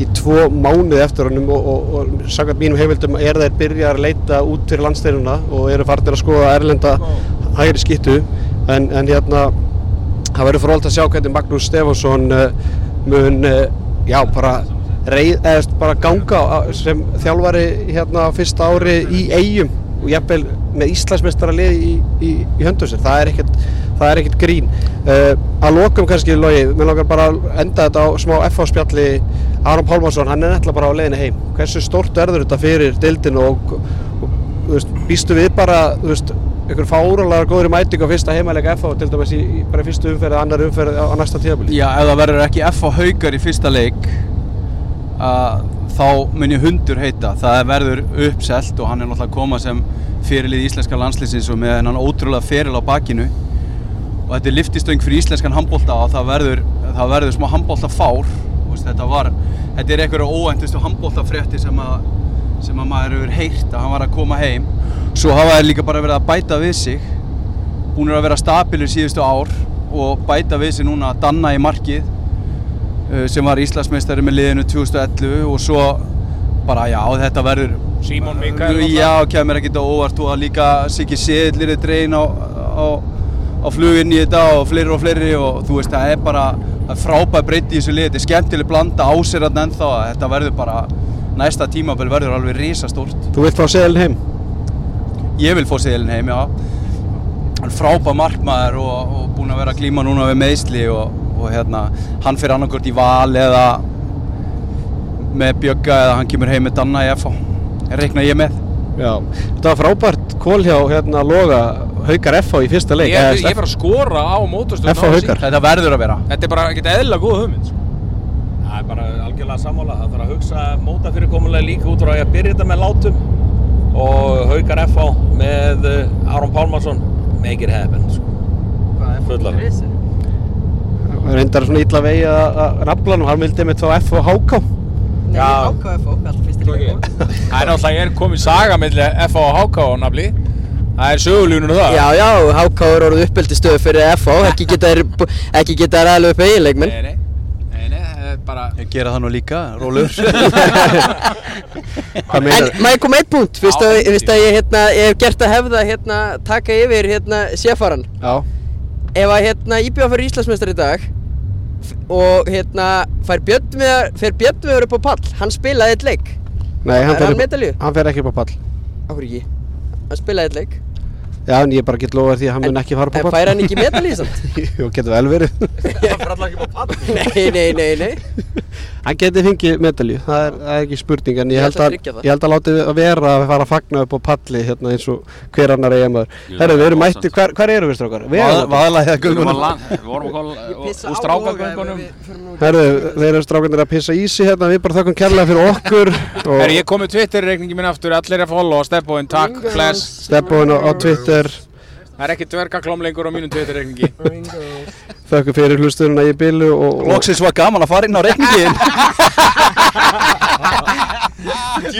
í tvo mánuði eftir honum og, og, og samkvæmt mínum heimildum er þeir byrjar að leita út fyrir landsteinuna og eru farnir að skoða erlenda hægri skittu en, en hérna það verður frólægt að sjá hvernig Magnús Stefánsson uh, mun uh, já, bara, reið, eða, bara ganga sem þjálfari hérna fyrsta ári í eigum og jafnvel með Íslandsmeistara lið í, í, í höndu sér, það er ekkert það er ekkert grín. Uh, að lokum kannski logi, mér langar bara að enda þetta á smá FH spjalli Aron Pálmarsson, hann er nættilega bara á leiðinni heim. Hversu stórt verður þetta fyrir deildinu og, og veist, býstu við bara veist, einhver fárulega góðri mæting á fyrsta heimalega FH til dæmis í, í bara í fyrstu umferð eða annar umferð á, næsta tíðabili Já, ef það verður ekki F á haukar í fyrsta leik að þá mun ég hundur heita. Það verður uppselt og hann er náttúrulega að koma sem fyrirlið íslenska landslýsins og með hennan ótrúlega feril á bakinu og þetta er liftistöng fyrir íslenskan handbólta og það verður, það verður smá handbólta fár þetta var, þetta er einhverja óæntustu handbóltafrétti sem að sem að maður hefur heyrt að hann var að koma heim. Svo hafa þeir líka bara verið að bæta við sig. Búinir að vera stabilir síðustu ár og bæta við sig núna Danna í markið uh, sem var Íslandsmeistari með liðinu 2011 og svo bara já þetta verður Símon Mikael já kemur ekkert á óvart og að líka Siggi Seðlir er dregin á, á, á fluginn í þetta og fleiri og fleiri og þú veist það er bara það frábæð breytti í þessu lið þetta er skemmtileg blanda á sér að ennþá. Að þetta verður bara næsta tímabil verður alveg risastórt. Þú vilt fá seðilin heim? ég vil fá Seðlin heim, já. Hann frábæð markmaður og, og búinn að vera að glíma núna við meðsli og, og hérna, hann fyrir annarkvört í val eða með Bjögga eða hann kemur heim með Danna í FH reikna ég með Já, þetta var frábært kól hjá hérna Loga Haukar FH í fyrsta leik Ég, eða, ég, ég fer að skora á mótastöðun FH Haukar. þetta verður að vera Þetta er bara ekkert eðla góð hugmynd sko. Það er bara algjörlega sammála. Það þarf að hugsa móta fyrirkomulega líka út frá því að byrja þetta með látum og Haukar FH með uh, Aron Pálmarsson make it happen. Sko. Fullar. Það reyndar svona illa vegi að að nafla hann vildi með þá FH HK Nei. HKF og alltaf fyrst í leik Það er náttúrulega, ég er komið saga melli FH og HK á nafli. Það er sögulífnur það. Já, já, HK er orðið uppeldi stöð fyrir FH, ekki geta þær ekki geta þær aðlega upp eiginleikminn. Nei, nei, nei, nei, það er bara ég gera það nú líka, rólur En maður kom eitt punkt, fyrst að, að ég, hérna, ég hef gert að hefða hérna, taka yfir hérna séfaran. Já, Ef að hérna IBF fyrir Íslandsmeistar í dag og hérna fær Björnviðar, fer Björnviðar upp á pall, hann spilaði eitt leik. nei, hann Er fer, hann hann fer ekki upp á pall Akkur ekki? Hann spilaði eitt leik. Já, en ég bara get lofa þér því að hann mun ekki fara upp á En pall fær hann ekki medalju samt? Jú, getur vel verið Það fyrir alltaf ekki á pall. nei, nei, nei, nei. Hann geti fengið medalju, það er, það er ekki spurning en ég Ég held að að, ég að láti að vera að fara að fagna upp á palli hérna eins og hver annar eiginmaður Herru, við erum mætti, hvar, hvar erum við strákar? Við vorum göngunum að land- við vorum að kóla úr strákagöngunum. Herru, þeir eru strákarnir að pissa í sig hérna, við bara þökkum kærlega fyrir okkur og Er ég komið Twitter-reikningi minn aftur, allir að followa, Steppoinn, takk, bless Steppoinn á, á Twitter. Það er ekki dvergaklám lengur á mínum Twitter-reikningi. Þakku fyrir hlusturinn að ég bilu og... Lóksins var gaman að fara inn á reikningin